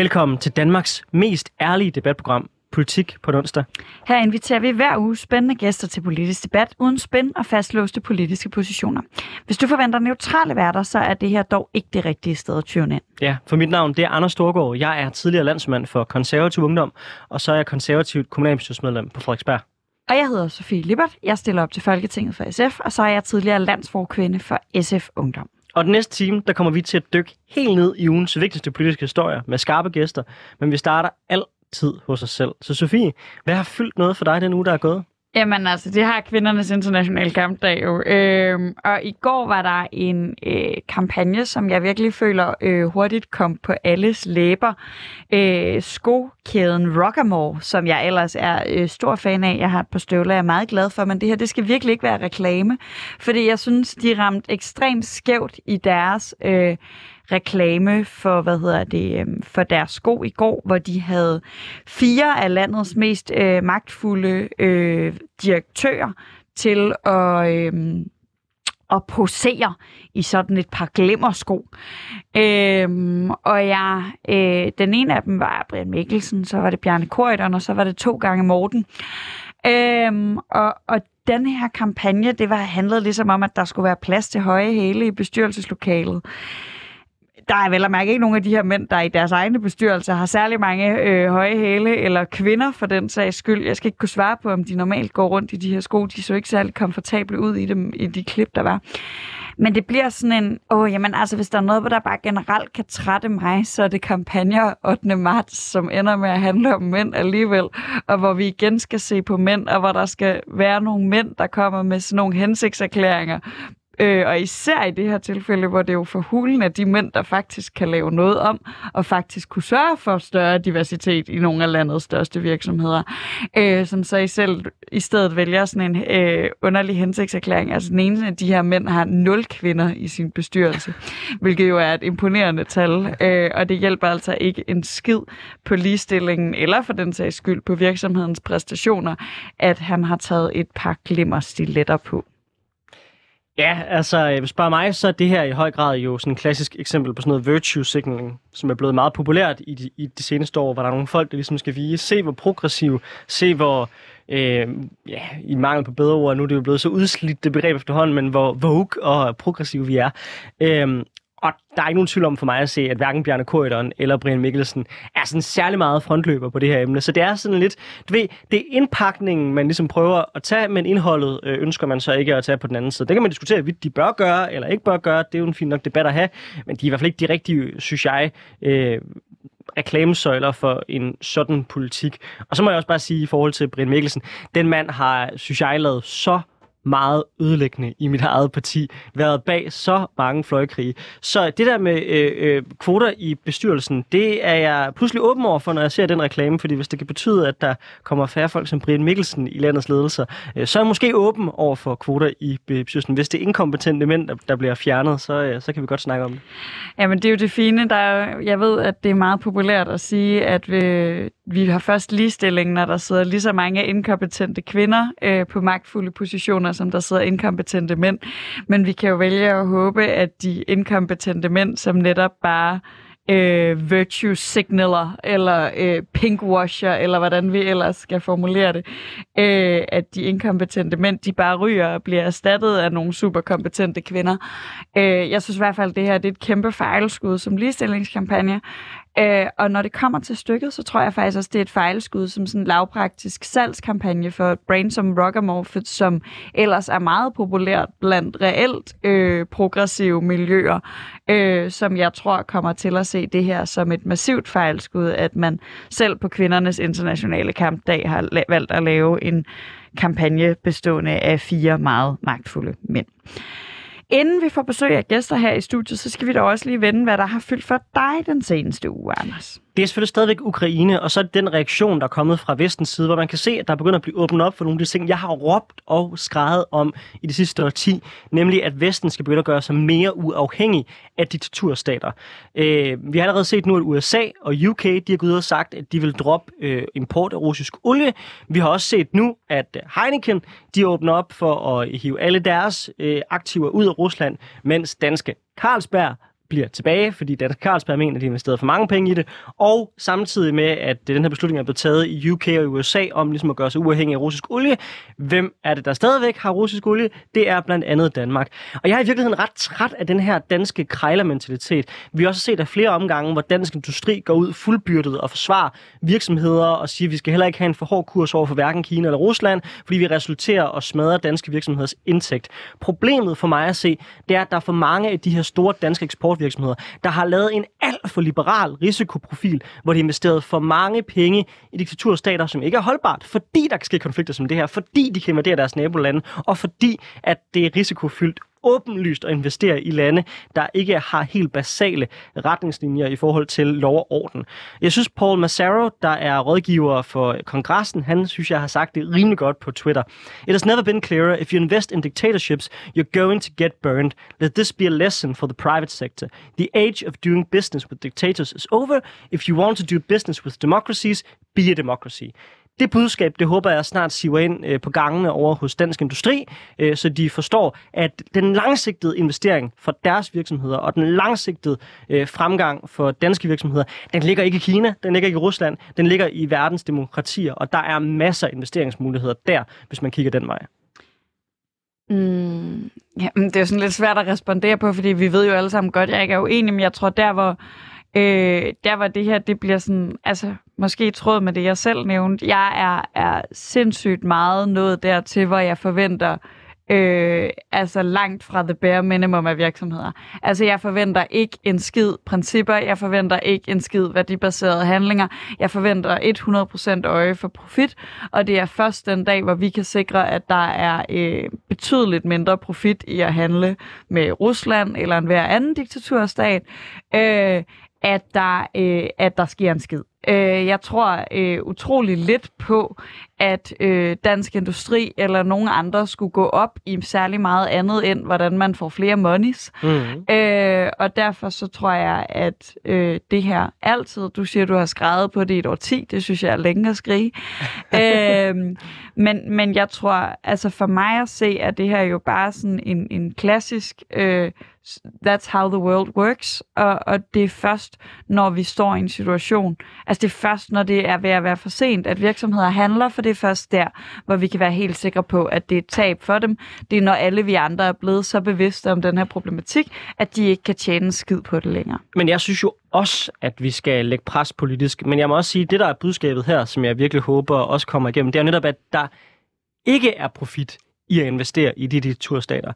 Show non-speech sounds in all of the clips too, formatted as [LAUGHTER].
Velkommen til Danmarks mest ærlige debatprogram, Politik på onsdag. Her inviterer vi hver uge spændende gæster til politisk debat uden spænd og fastlåste politiske positioner. Hvis du forventer neutrale værter, så er det her dog ikke det rigtige sted at tune ind. Ja, for mit navn det er Anders Storgård. Jeg er tidligere landsmand for konservativ ungdom, og så er jeg konservativt kommunalbestyrelsesmedlem på Frederiksberg. Og jeg hedder Sofie Lippert. Jeg stiller op til Folketinget for SF, og så er jeg tidligere landsforkvinde for SF Ungdom. Og den næste time, der kommer vi til at dykke helt ned i ugens vigtigste politiske historier med skarpe gæster, men vi starter altid hos os selv. Så Sofie, hvad har fyldt noget for dig den uge, der er gået? Jamen altså, det har kvindernes internationale kampdag jo. Øhm, og i går var der en øh, kampagne, som jeg virkelig føler øh, hurtigt kom på alles læber. Øh, skokæden Rockamore, som jeg ellers er øh, stor fan af. Jeg har et par støvler, jeg er meget glad for, men det her, det skal virkelig ikke være reklame. Fordi jeg synes, de ramte ekstremt skævt i deres... Øh, reklame for, hvad hedder det, øhm, for deres sko i går, hvor de havde fire af landets mest øh, magtfulde øh, direktører til at, øh, at posere i sådan et par glimmersko. Øhm, og jeg, øh, den ene af dem var Brian Mikkelsen, så var det Bjarne Korydon, og så var det to gange Morten. Øhm, og, og den her kampagne, det var handlet ligesom om, at der skulle være plads til høje hæle i bestyrelseslokalet der er vel at mærke ikke nogen af de her mænd, der i deres egne bestyrelser har særlig mange øh, høje hæle, eller kvinder for den sags skyld. Jeg skal ikke kunne svare på, om de normalt går rundt i de her sko. De så ikke særlig komfortable ud i dem, i de klip, der var. Men det bliver sådan en, åh, jamen altså, hvis der er noget, der bare generelt kan trætte mig, så er det kampagner 8. marts, som ender med at handle om mænd alligevel, og hvor vi igen skal se på mænd, og hvor der skal være nogle mænd, der kommer med sådan nogle hensigtserklæringer Øh, og især i det her tilfælde, hvor det er jo for hulen af de mænd, der faktisk kan lave noget om, og faktisk kunne sørge for større diversitet i nogle af landets største virksomheder, øh, som så i selv i stedet vælger sådan en øh, underlig hensigtserklæring. Altså den ene af de her mænd har nul kvinder i sin bestyrelse, [LAUGHS] hvilket jo er et imponerende tal, øh, og det hjælper altså ikke en skid på ligestillingen, eller for den sags skyld på virksomhedens præstationer, at han har taget et par glimmerstiletter på. Ja, altså, øh, hvis bare mig, så er det her i høj grad jo sådan et klassisk eksempel på sådan noget virtue signaling, som er blevet meget populært i de, i de seneste år, hvor der er nogle folk, der ligesom skal vise, se hvor progressiv, se hvor, øh, ja, i mangel på bedre ord, nu er det jo blevet så udslidt det begreb efterhånden, men hvor vogue og progressiv vi er. Øh, og der er ikke nogen tvivl om for mig at se, at hverken Bjarne Korydon eller Brian Mikkelsen er sådan særlig meget frontløber på det her emne. Så det er sådan lidt, du ved, det er indpakningen, man ligesom prøver at tage, men indholdet øh, ønsker man så ikke at tage på den anden side. Det kan man diskutere, hvad de bør gøre eller ikke bør gøre. Det er jo en fin nok debat at have, men de er i hvert fald ikke de rigtige, synes jeg, øh, reklamesøjler for en sådan politik. Og så må jeg også bare sige i forhold til Brian Mikkelsen, den mand har, synes jeg, lavet så meget ødelæggende i mit eget parti, været bag så mange fløjkrige. Så det der med øh, øh, kvoter i bestyrelsen, det er jeg pludselig åben over for, når jeg ser den reklame, fordi hvis det kan betyde, at der kommer færre folk som Brian Mikkelsen i landets ledelser, øh, så er jeg måske åben over for kvoter i bestyrelsen. Hvis det er inkompetente mænd, der, der bliver fjernet, så, øh, så kan vi godt snakke om det. Jamen, det er jo det fine. Der er, jeg ved, at det er meget populært at sige, at vi, vi har først ligestilling, når der sidder lige så mange inkompetente kvinder øh, på magtfulde positioner, som der sidder inkompetente mænd. Men vi kan jo vælge at håbe, at de inkompetente mænd, som netop bare øh, virtue signaler, eller øh, pinkwasher, eller hvordan vi ellers skal formulere det, øh, at de inkompetente mænd, de bare ryger og bliver erstattet af nogle superkompetente kvinder. Øh, jeg synes i hvert fald, at det her det er et kæmpe fejlskud som ligestillingskampagne, Øh, og når det kommer til stykket, så tror jeg faktisk også, det er et fejlskud som sådan en lavpraktisk salgskampagne for et brand som Rockamorphet, som ellers er meget populært blandt reelt øh, progressive miljøer, øh, som jeg tror kommer til at se det her som et massivt fejlskud, at man selv på kvindernes internationale kampdag har la- valgt at lave en kampagne bestående af fire meget magtfulde mænd. Inden vi får besøg af gæster her i studiet, så skal vi da også lige vende, hvad der har fyldt for dig den seneste uge, Anders. Det er selvfølgelig stadigvæk Ukraine, og så er det den reaktion, der er kommet fra vestens side, hvor man kan se, at der begynder at blive åbnet op for nogle af de ting, jeg har råbt og skrevet om i de sidste årti, nemlig at Vesten skal begynde at gøre sig mere uafhængig af diktaturstater. Øh, vi har allerede set nu, at USA og UK de har gået ud og sagt, at de vil droppe øh, import af russisk olie. Vi har også set nu, at øh, Heineken de åbner op for at hive alle deres øh, aktiver ud af Rusland, mens danske Carlsberg bliver tilbage, fordi Dansk Carlsberg mener, at de har investeret for mange penge i det, og samtidig med, at den her beslutning er blevet taget i UK og USA om ligesom at gøre sig uafhængig af russisk olie. Hvem er det, der stadigvæk har russisk olie? Det er blandt andet Danmark. Og jeg er i virkeligheden ret træt af den her danske krejlermentalitet. Vi har også set af flere omgange, hvor dansk industri går ud fuldbyrdet og forsvarer virksomheder og siger, at vi skal heller ikke have en for hård kurs over for hverken Kina eller Rusland, fordi vi resulterer og smadrer danske virksomheders indtægt. Problemet for mig at se, det er, at der er for mange af de her store danske eksport virksomheder, der har lavet en alt for liberal risikoprofil, hvor de investeret for mange penge i diktaturstater, som ikke er holdbart, fordi der kan ske konflikter som det her, fordi de kan invadere deres nabolande, og fordi at det er risikofyldt åbenlyst at investere i lande, der ikke har helt basale retningslinjer i forhold til lov og orden. Jeg synes, Paul Massaro, der er rådgiver for kongressen, han synes, jeg har sagt det rimelig godt på Twitter. It has never been clearer, if you invest in dictatorships, you're going to get burned. Let this be a lesson for the private sector. The age of doing business with dictators is over. If you want to do business with democracies, be a democracy det budskab, det håber jeg snart siver ind øh, på gangene over hos Dansk Industri, øh, så de forstår, at den langsigtede investering for deres virksomheder og den langsigtede øh, fremgang for danske virksomheder, den ligger ikke i Kina, den ligger ikke i Rusland, den ligger i verdens demokratier, og der er masser af investeringsmuligheder der, hvis man kigger den vej. Mm, ja, det er jo sådan lidt svært at respondere på, fordi vi ved jo alle sammen godt, at jeg ikke er uenig, men jeg tror der, hvor Øh, der var det her, det bliver sådan, altså måske i tråd med det, jeg selv nævnte. Jeg er, er sindssygt meget nået dertil, hvor jeg forventer øh, altså langt fra the bare minimum af virksomheder. Altså jeg forventer ikke en skid principper, jeg forventer ikke en skid værdibaserede handlinger, jeg forventer 100% øje for profit, og det er først den dag, hvor vi kan sikre, at der er øh, betydeligt mindre profit i at handle med Rusland eller en hver anden diktaturstat, øh, at der, øh, at der sker en skid. Øh, jeg tror øh, utrolig lidt på, at øh, dansk industri eller nogen andre skulle gå op i særlig meget andet end, hvordan man får flere monies. Mm. Øh, og derfor så tror jeg, at øh, det her altid, du siger, du har skrevet på det i et år 10, det synes jeg er længe at skrige. [LAUGHS] øh, men, men jeg tror, altså for mig at se, at det her jo bare sådan en, en klassisk øh, that's how the world works, og, og det er først, når vi står i en situation, altså det er først, når det er ved at være for sent, at virksomheder handler, for det er først der, hvor vi kan være helt sikre på, at det er et tab for dem. Det er, når alle vi andre er blevet så bevidste om den her problematik, at de ikke kan tjene en skid på det længere. Men jeg synes jo også, at vi skal lægge pres politisk, men jeg må også sige, at det der er budskabet her, som jeg virkelig håber også kommer igennem, det er netop, at der ikke er profit i at investere i de diktaturstater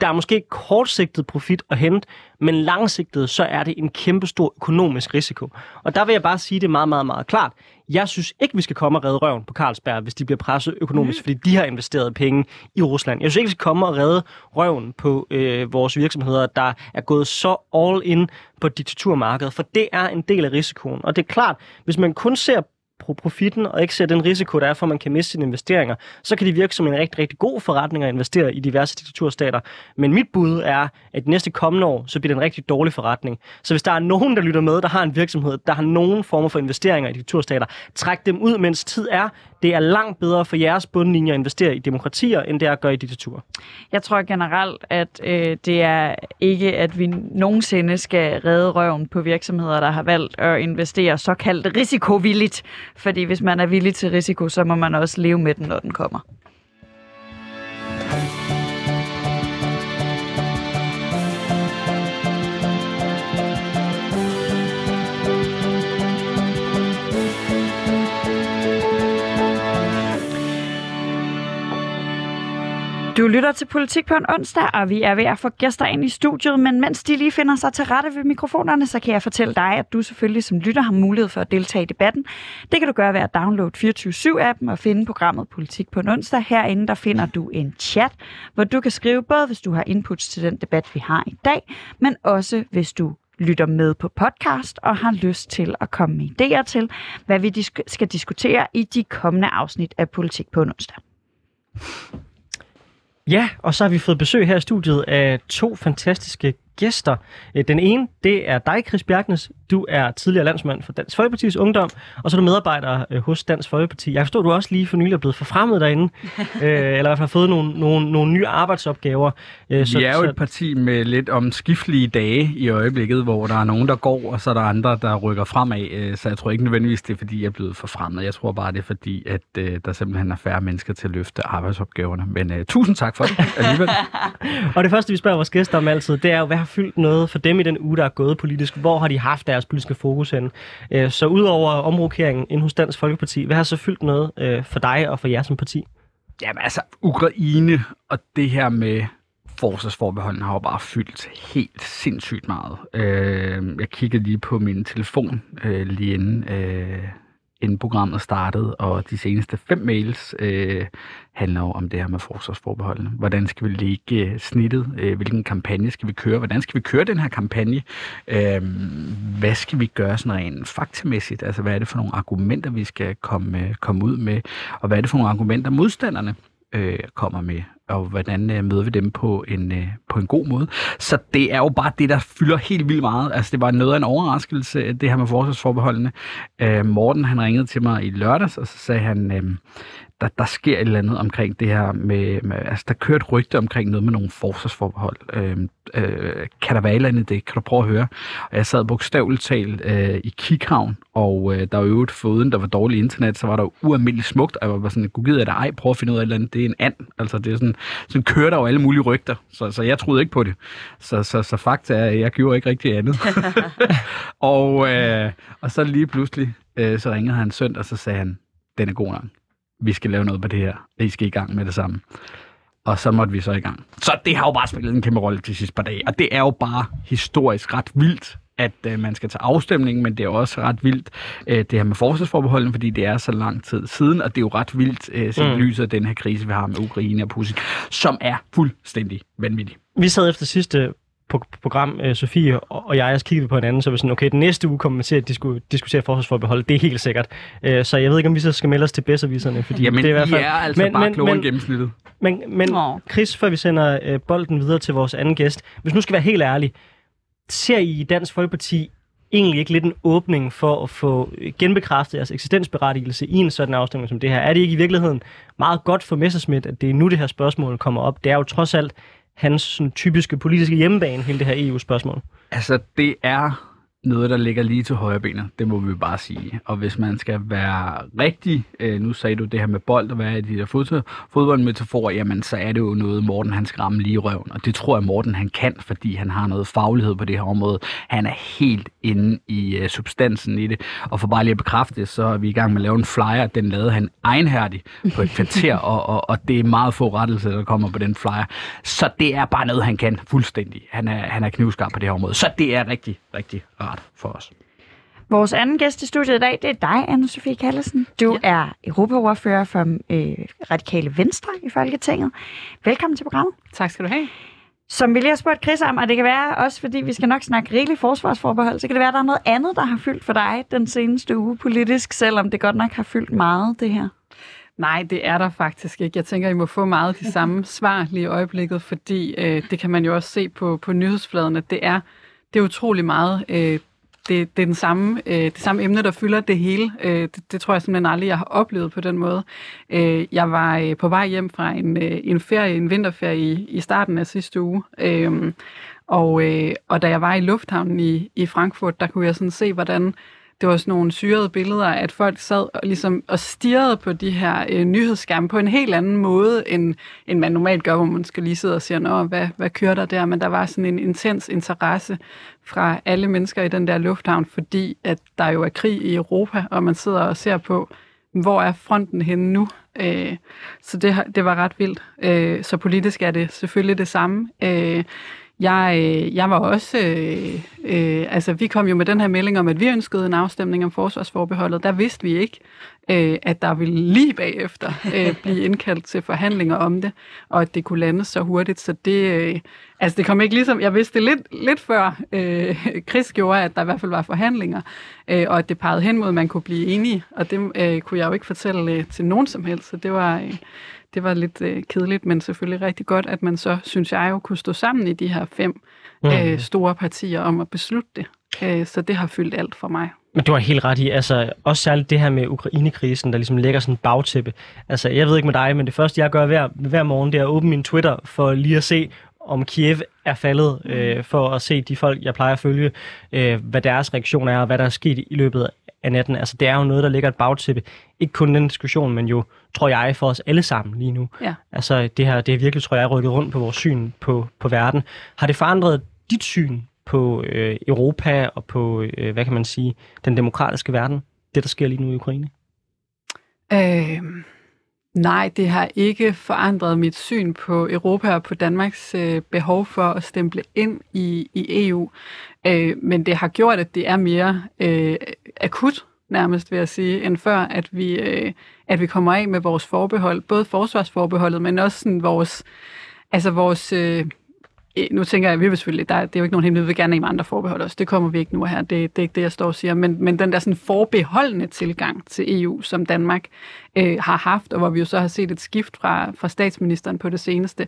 der er måske kortsigtet profit at hente, men langsigtet, så er det en kæmpe stor økonomisk risiko. Og der vil jeg bare sige det meget, meget, meget klart. Jeg synes ikke, vi skal komme og redde røven på Carlsberg, hvis de bliver presset økonomisk, mm. fordi de har investeret penge i Rusland. Jeg synes ikke, vi skal komme og redde røven på øh, vores virksomheder, der er gået så all in på diktaturmarkedet, for det er en del af risikoen. Og det er klart, hvis man kun ser på profitten og ikke ser den risiko, der er for, at man kan miste sine investeringer, så kan det virke som en rigtig, rigtig god forretning at investere i diverse diktaturstater. Men mit bud er, at de næste kommende år, så bliver det en rigtig dårlig forretning. Så hvis der er nogen, der lytter med, der har en virksomhed, der har nogen former for investeringer i diktaturstater, træk dem ud, mens tid er. Det er langt bedre for jeres bundlinje at investere i demokratier, end det er at gøre i diktaturer. Jeg tror generelt, at øh, det er ikke, at vi nogensinde skal redde røven på virksomheder, der har valgt at investere såkaldt risikovilligt fordi hvis man er villig til risiko, så må man også leve med den, når den kommer. Du lytter til Politik på en onsdag, og vi er ved at få gæster ind i studiet, men mens de lige finder sig til rette ved mikrofonerne, så kan jeg fortælle dig, at du selvfølgelig som lytter har mulighed for at deltage i debatten. Det kan du gøre ved at downloade 24-7-appen og finde programmet Politik på en onsdag. Herinde der finder du en chat, hvor du kan skrive både, hvis du har inputs til den debat, vi har i dag, men også hvis du lytter med på podcast og har lyst til at komme med idéer til, hvad vi skal diskutere i de kommende afsnit af Politik på en onsdag. Ja, og så har vi fået besøg her i studiet af to fantastiske gæster. Øh, den ene, det er dig, Chris Bjergnes, du er tidligere landsmand for Dansk Folkeparti's Ungdom, og så er du medarbejder øh, hos Dansk Folkeparti. Jeg forstår, du også lige for nylig er blevet forfremmet derinde, [LAUGHS] øh, eller i hvert fald har fået nogle, nogle, nogle nye arbejdsopgaver. Øh, så, Vi er jo et parti med lidt omskiftelige dage i øjeblikket, hvor der er nogen, der går, og så er der andre, der rykker fremad. Øh, så jeg tror ikke nødvendigvis, det er fordi, jeg er blevet forfremmet. Jeg tror bare, det er fordi, at øh, der simpelthen er færre mennesker til at løfte arbejdsopgaverne. Men øh, tusind tak for det alligevel. [LAUGHS] og det første, vi spørger vores gæster om altid, det er jo, hvad har fyldt noget for dem i den uge, der er gået politisk? Hvor har de haft jeres politiske fokus hen? Øh, så udover omrokeringen ind hos Dansk Folkeparti, hvad har så fyldt noget øh, for dig og for jer som parti? Jamen altså, Ukraine og det her med forsvarsforbeholden har jo bare fyldt helt sindssygt meget. Øh, jeg kiggede lige på min telefon øh, lige inden, øh, inden programmet startede, og de seneste fem mails øh, handler jo om det her med forsvarsforbeholdene. Hvordan skal vi lægge øh, snittet? Øh, hvilken kampagne skal vi køre? Hvordan skal vi køre den her kampagne? Øhm, hvad skal vi gøre sådan rent faktamæssigt? Altså, hvad er det for nogle argumenter, vi skal komme, øh, komme ud med? Og hvad er det for nogle argumenter, modstanderne øh, kommer med, og hvordan øh, møder vi dem på en, øh, på en god måde. Så det er jo bare det, der fylder helt vildt meget. Altså, det var noget af en overraskelse, det her med forsvarsforbeholdene. Øh, Morten, han ringede til mig i lørdags, og så sagde han, øh, der, der sker et eller andet omkring det her med, med altså der kører et rygte omkring noget med nogle forsvarsforbehold. Øh, øh, kan der være et eller andet det? Kan du prøve at høre? Og jeg sad bogstaveligt talt øh, i Kikhavn, og øh, der var jo et foruden, der var dårligt internet, så var der ualmindeligt smukt, og jeg var sådan, gud gider da ej, prøve at finde ud af et eller andet, det er en and. Altså det er sådan, sådan kører der jo alle mulige rygter, så, så jeg troede ikke på det. Så, så, så fakta er, at jeg gjorde ikke rigtig andet. [LAUGHS] [LAUGHS] og, øh, og så lige pludselig, øh, så ringede han søndag, og så sagde han, den er god nok vi skal lave noget på det her, I skal i gang med det samme. Og så måtte vi så i gang. Så det har jo bare spillet en kæmpe rolle de sidste par dage. Og det er jo bare historisk ret vildt, at øh, man skal tage afstemning, men det er også ret vildt, øh, det her med forsvarsforbeholden, fordi det er så lang tid siden, og det er jo ret vildt, øh, set mm. lyset af den her krise, vi har med Ukraine og Putin, som er fuldstændig vanvittig. Vi sad efter sidste program, øh, Sofie og jeg, og kiggede på hinanden, så vi sådan, okay, den næste uge kommer vi til at disku, diskutere forsvarsforbehold, det er helt sikkert. Øh, så jeg ved ikke, om vi så skal melde os til bedserviserne, fordi Jamen, det er i hvert fald... er altså men, bare men, klogere men, gennemsnittet. Men, men oh. Chris, før vi sender øh, bolden videre til vores anden gæst, hvis nu skal være helt ærlig, ser I i Dansk Folkeparti egentlig ikke lidt en åbning for at få genbekræftet jeres eksistensberettigelse i en sådan afstemning som det her? Er det ikke i virkeligheden meget godt for Messerschmidt, at det er nu, det her spørgsmål kommer op? Det er jo trods alt hans sådan, typiske politiske hjemmebane, hele det her EU-spørgsmål? Altså, det er noget, der ligger lige til højre benet. Det må vi bare sige. Og hvis man skal være rigtig, øh, nu sagde du det her med bold og hvad er de der fod, fodboldmetaforer, jamen så er det jo noget, Morten han skal ramme lige røven. Og det tror jeg, Morten han kan, fordi han har noget faglighed på det her område. Han er helt inde i øh, substansen i det. Og for bare lige at bekræfte det, så er vi i gang med at lave en flyer. Den lavede han egenhærdigt på et kvarter, [LAUGHS] og, og, og det er meget få rettelser, der kommer på den flyer. Så det er bare noget, han kan fuldstændig. Han er, han er knivskarp på det her område. Så det er rigtig, rigtig rart for os. Vores anden gæst i studiet i dag, det er dig, anne Sofie Kallesen. Du ja. er europaordfører for øh, Radikale Venstre i Folketinget. Velkommen til programmet. Tak skal du have. Som vi lige har spurgt Chris om, og det kan være også, fordi vi skal nok snakke rigeligt forsvarsforbehold, så kan det være, at der er noget andet, der har fyldt for dig den seneste uge politisk, selvom det godt nok har fyldt meget, det her. Nej, det er der faktisk ikke. Jeg tænker, I må få meget de samme svar lige i øjeblikket, fordi øh, det kan man jo også se på, på nyhedsfladen, at det er, det er utrolig meget øh, det, det er den samme, øh, det samme emne, der fylder det hele. Øh, det, det tror jeg simpelthen aldrig, jeg har oplevet på den måde. Øh, jeg var øh, på vej hjem fra en, øh, en ferie, en vinterferie i, i starten af sidste uge. Øh, og, øh, og da jeg var i lufthavnen i, i Frankfurt, der kunne jeg sådan se, hvordan det var sådan nogle syrede billeder, at folk sad og, ligesom, og stirrede på de her øh, nyhedsskærme på en helt anden måde, end, end man normalt gør, hvor man skal lige sidde og sige, Nå, hvad, hvad kører der der? Men der var sådan en intens interesse fra alle mennesker i den der lufthavn, fordi at der jo er krig i Europa, og man sidder og ser på, hvor er fronten henne nu? Øh, så det, det var ret vildt. Øh, så politisk er det selvfølgelig det samme. Øh, jeg, øh, jeg var også, øh, øh, altså vi kom jo med den her melding om, at vi ønskede en afstemning om forsvarsforbeholdet. Der vidste vi ikke, øh, at der ville lige bagefter øh, [LAUGHS] blive indkaldt til forhandlinger om det, og at det kunne landes så hurtigt. Så det, øh, Altså, det kom ikke ligesom... Jeg vidste lidt, lidt før øh, [LAUGHS] Chris gjorde, at der i hvert fald var forhandlinger, øh, og at det pegede hen mod, at man kunne blive enige. Og det øh, kunne jeg jo ikke fortælle øh, til nogen som helst, så det var... Øh, det var lidt øh, kedeligt, men selvfølgelig rigtig godt, at man så, synes jeg jo, kunne stå sammen i de her fem mm. øh, store partier om at beslutte det. Øh, så det har fyldt alt for mig. Men du har helt ret i, altså også særligt det her med Ukrainekrisen, der ligesom lægger sådan en bagtæppe. Altså jeg ved ikke med dig, men det første jeg gør hver, hver morgen, det er at åbne min Twitter for lige at se, om Kiev er faldet, mm. øh, for at se de folk, jeg plejer at følge, øh, hvad deres reaktion er, og hvad der er sket i løbet af natten. Altså det er jo noget, der ligger et bagtæppe. Ikke kun den diskussion, men jo, tror jeg, for os alle sammen lige nu. Ja. Altså det her, det er virkelig, tror jeg, rykket rundt på vores syn på, på verden. Har det forandret dit syn på øh, Europa og på, øh, hvad kan man sige, den demokratiske verden, det der sker lige nu i Ukraine? Øh, nej, det har ikke forandret mit syn på Europa og på Danmarks øh, behov for at stemple ind i, i EU. Øh, men det har gjort, at det er mere øh, akut, nærmest vil jeg sige, end før, at vi, øh, at vi kommer af med vores forbehold, både forsvarsforbeholdet, men også sådan vores, altså vores øh, Øh, nu tænker jeg, at vi vil selvfølgelig, der, det er jo ikke nogen hemmelighed, vi vil gerne have med andre forbehold også. Det kommer vi ikke nu her, det, det er ikke det, jeg står og siger. Men, men den der sådan forbeholdende tilgang til EU, som Danmark øh, har haft, og hvor vi jo så har set et skift fra, fra statsministeren på det seneste,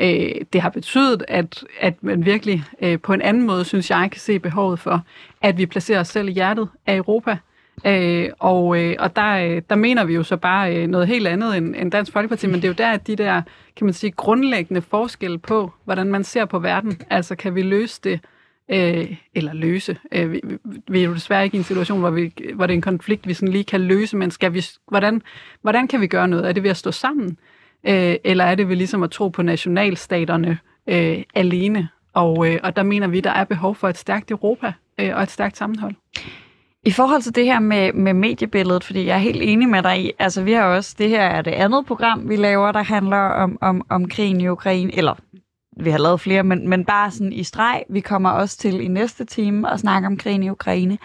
øh, det har betydet, at, at man virkelig øh, på en anden måde, synes jeg, kan se behovet for, at vi placerer os selv i hjertet af Europa. Øh, og øh, og der, øh, der mener vi jo så bare øh, noget helt andet end, end Dansk Folkeparti, men det er jo der, at de der, kan man sige, grundlæggende forskelle på, hvordan man ser på verden, altså kan vi løse det, øh, eller løse. Øh, vi, vi er jo desværre ikke i en situation, hvor, vi, hvor det er en konflikt, vi sådan lige kan løse, men skal vi, hvordan, hvordan kan vi gøre noget? Er det ved at stå sammen? Øh, eller er det ved ligesom at tro på nationalstaterne øh, alene? Og, øh, og der mener vi, der er behov for et stærkt Europa øh, og et stærkt sammenhold. I forhold til det her med, med mediebilledet, fordi jeg er helt enig med dig i, altså vi har også, det her er det andet program, vi laver, der handler om, om, om krigen i Ukraine, eller vi har lavet flere, men, men bare sådan i streg. Vi kommer også til i næste time at snakke om krigen i Ukraine.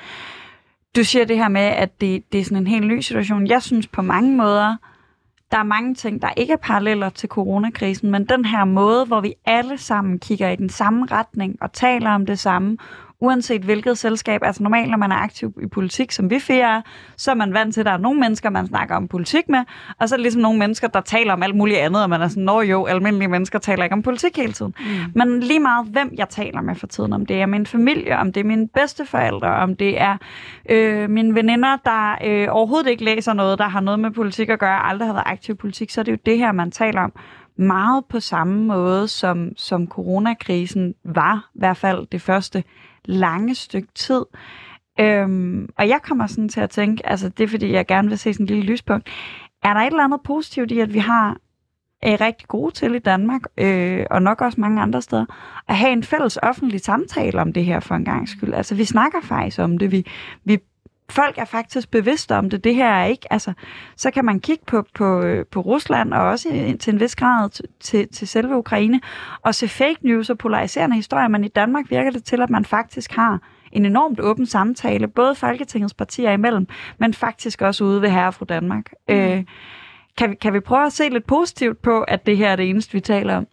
Du siger det her med, at det, det er sådan en helt ny situation. Jeg synes på mange måder, der er mange ting, der ikke er paralleller til coronakrisen, men den her måde, hvor vi alle sammen kigger i den samme retning og taler om det samme, uanset hvilket selskab. Altså normalt, når man er aktiv i politik, som vi fire er, så er man vant til, at der er nogle mennesker, man snakker om politik med, og så er det ligesom nogle mennesker, der taler om alt muligt andet, og man er sådan, nå jo, almindelige mennesker taler ikke om politik hele tiden. Mm. Men lige meget, hvem jeg taler med for tiden, om det er min familie, om det er mine bedsteforældre, om det er øh, mine veninder, der øh, overhovedet ikke læser noget, der har noget med politik at gøre, aldrig har været aktiv i politik, så er det jo det her, man taler om meget på samme måde, som, som coronakrisen var, i hvert fald det første lange stykke tid. Øhm, og jeg kommer sådan til at tænke, altså det er fordi, jeg gerne vil se sådan en lille lyspunkt. Er der et eller andet positivt i, at vi har er rigtig gode til i Danmark, øh, og nok også mange andre steder, at have en fælles offentlig samtale om det her for en gang skyld. Altså, vi snakker faktisk om det. Vi, vi folk er faktisk bevidste om det. Det her er ikke, altså, så kan man kigge på, på, på Rusland, og også til en vis grad til, til selve Ukraine, og se fake news og polariserende historier, men i Danmark virker det til, at man faktisk har en enormt åben samtale, både Folketingets partier imellem, men faktisk også ude ved Herre Fru Danmark. Mm. Øh, kan, vi, kan vi prøve at se lidt positivt på, at det her er det eneste, vi taler om?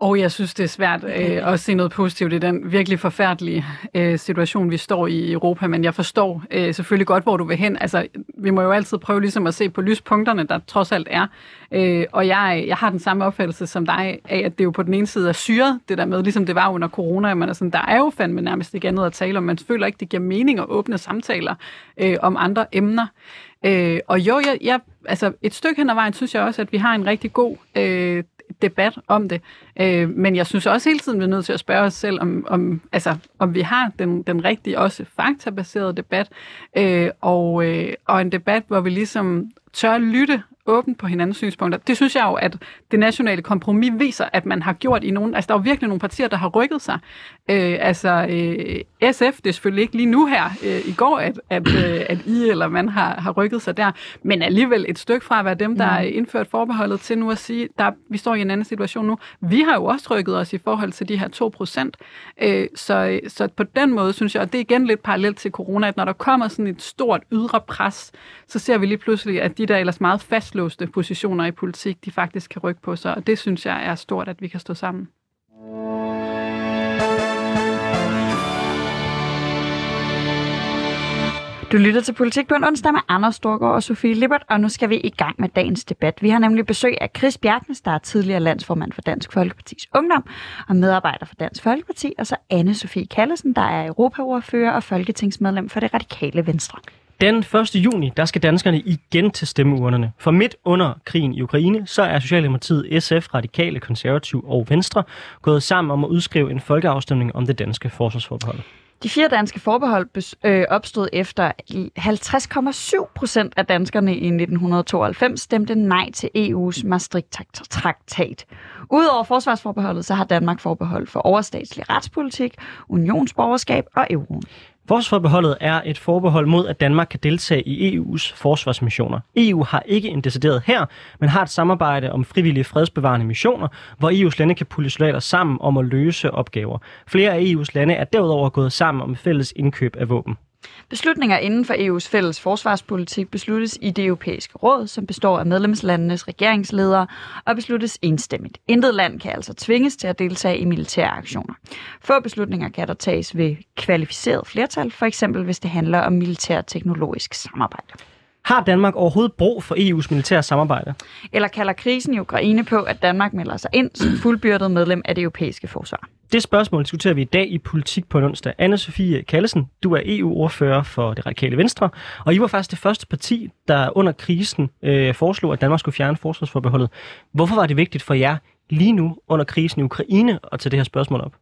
Og jeg synes, det er svært øh, at se noget positivt i den virkelig forfærdelige øh, situation, vi står i i Europa, men jeg forstår øh, selvfølgelig godt, hvor du vil hen. Altså, vi må jo altid prøve ligesom at se på lyspunkterne, der trods alt er. Øh, og jeg, jeg har den samme opfattelse som dig af, at det jo på den ene side er syret, det der med, ligesom det var under corona, man er sådan, der er jo fandme nærmest ikke andet at tale om. Man føler ikke, det giver mening at åbne samtaler øh, om andre emner. Øh, og jo, jeg, jeg, altså et stykke hen ad vejen synes jeg også, at vi har en rigtig god øh, debat om det. Øh, men jeg synes også hele tiden, vi er nødt til at spørge os selv, om, om, altså, om vi har den, den rigtige, også faktabaserede debat, øh, og, øh, og en debat, hvor vi ligesom tør lytte åbent på hinandens synspunkter. Det synes jeg jo, at det nationale kompromis viser, at man har gjort i nogle... Altså, der er jo virkelig nogle partier, der har rykket sig. Øh, altså, øh, SF, det er selvfølgelig ikke lige nu her øh, i går, at, at, øh, at I eller man har, har rykket sig der, men alligevel et stykke fra at være dem, der mm. indført forbeholdet til nu at sige, der, vi står i en anden situation nu. Vi har jo også rykket os i forhold til de her 2 procent. Øh, så, så på den måde synes jeg, og det er igen lidt parallelt til corona, at når der kommer sådan et stort ydre pres, så ser vi lige pludselig, at de der ellers meget fastlåste positioner i politik, de faktisk kan rykke på sig, og det synes jeg er stort, at vi kan stå sammen. Du lytter til Politik på en onsdag med Anders Storgård og Sofie Lippert, og nu skal vi i gang med dagens debat. Vi har nemlig besøg af Chris Bjerknes, der er tidligere landsformand for Dansk Folkepartis Ungdom og medarbejder for Dansk Folkeparti, og så anne Sofie Kallesen, der er europaordfører og folketingsmedlem for det radikale Venstre. Den 1. juni, der skal danskerne igen til stemmeurnerne. For midt under krigen i Ukraine, så er Socialdemokratiet, SF, Radikale, Konservativ og Venstre gået sammen om at udskrive en folkeafstemning om det danske forsvarsforbehold. De fire danske forbehold øh, opstod efter 50,7 procent af danskerne i 1992 stemte nej til EU's Maastricht-traktat. Udover forsvarsforbeholdet, så har Danmark forbehold for overstatslig retspolitik, unionsborgerskab og euroen. Forsvarsforbeholdet er et forbehold mod, at Danmark kan deltage i EU's forsvarsmissioner. EU har ikke en decideret her, men har et samarbejde om frivillige fredsbevarende missioner, hvor EU's lande kan pulle soldater sammen om at løse opgaver. Flere af EU's lande er derudover gået sammen om fælles indkøb af våben. Beslutninger inden for EU's fælles forsvarspolitik besluttes i det europæiske råd, som består af medlemslandenes regeringsledere og besluttes enstemmigt. Intet land kan altså tvinges til at deltage i militære aktioner. Få beslutninger kan der tages ved kvalificeret flertal, for eksempel hvis det handler om militær-teknologisk samarbejde. Har Danmark overhovedet brug for EU's militære samarbejde? Eller kalder krisen i Ukraine på, at Danmark melder sig ind som fuldbyrdet medlem af det europæiske forsvar? Det spørgsmål diskuterer vi i dag i Politik på en onsdag. Anne-Sophie Kallesen, du er EU-ordfører for det radikale Venstre, og I var faktisk det første parti, der under krisen øh, foreslog, at Danmark skulle fjerne forsvarsforbeholdet. Hvorfor var det vigtigt for jer lige nu under krisen i Ukraine at tage det her spørgsmål op?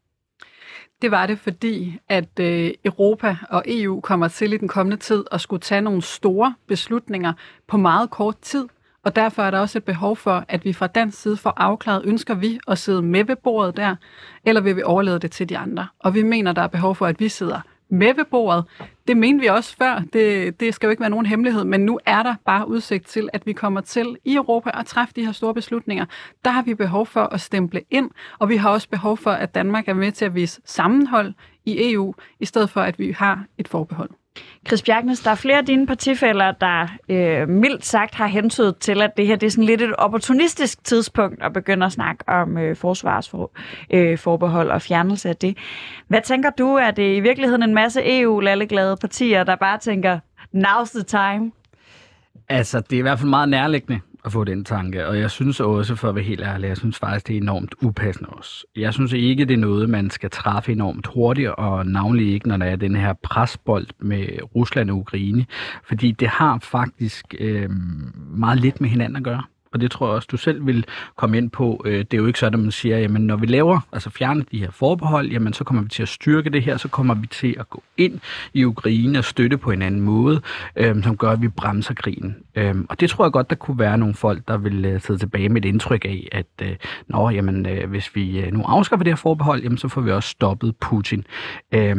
Det var det, fordi at øh, Europa og EU kommer til i den kommende tid at skulle tage nogle store beslutninger på meget kort tid. Og derfor er der også et behov for, at vi fra dansk side får afklaret, ønsker vi at sidde med ved bordet der, eller vil vi overlade det til de andre? Og vi mener, der er behov for, at vi sidder med ved bordet. Det mente vi også før. Det, det skal jo ikke være nogen hemmelighed, men nu er der bare udsigt til, at vi kommer til i Europa at træffe de her store beslutninger. Der har vi behov for at stemple ind, og vi har også behov for, at Danmark er med til at vise sammenhold i EU, i stedet for, at vi har et forbehold. Chris Bjergnes, der er flere af dine partifælder, der øh, mildt sagt har hentydet til, at det her det er sådan lidt et opportunistisk tidspunkt at begynde at snakke om øh, forsvarsforbehold øh, og fjernelse af det. Hvad tænker du, er det i virkeligheden en masse EU-lalleglade partier, der bare tænker, now's the time? Altså, det er i hvert fald meget nærliggende at få den tanke, og jeg synes også, for at være helt ærlig, jeg synes faktisk, det er enormt upassende også. Jeg synes ikke, det er noget, man skal træffe enormt hurtigt, og navnlig ikke, når der er den her presbold med Rusland og Ukraine, fordi det har faktisk øh, meget lidt med hinanden at gøre og det tror jeg også, du selv vil komme ind på. Øh, det er jo ikke sådan, at man siger, jamen når vi laver, altså fjerner de her forbehold, jamen så kommer vi til at styrke det her, så kommer vi til at gå ind i Ukraine og støtte på en anden måde, øh, som gør, at vi bremser krigen. Øh, og det tror jeg godt, der kunne være nogle folk, der vil øh, sidde tilbage med et indtryk af, at øh, nå, jamen, øh, hvis vi øh, nu afskaffer det her forbehold, jamen så får vi også stoppet Putin. Øh,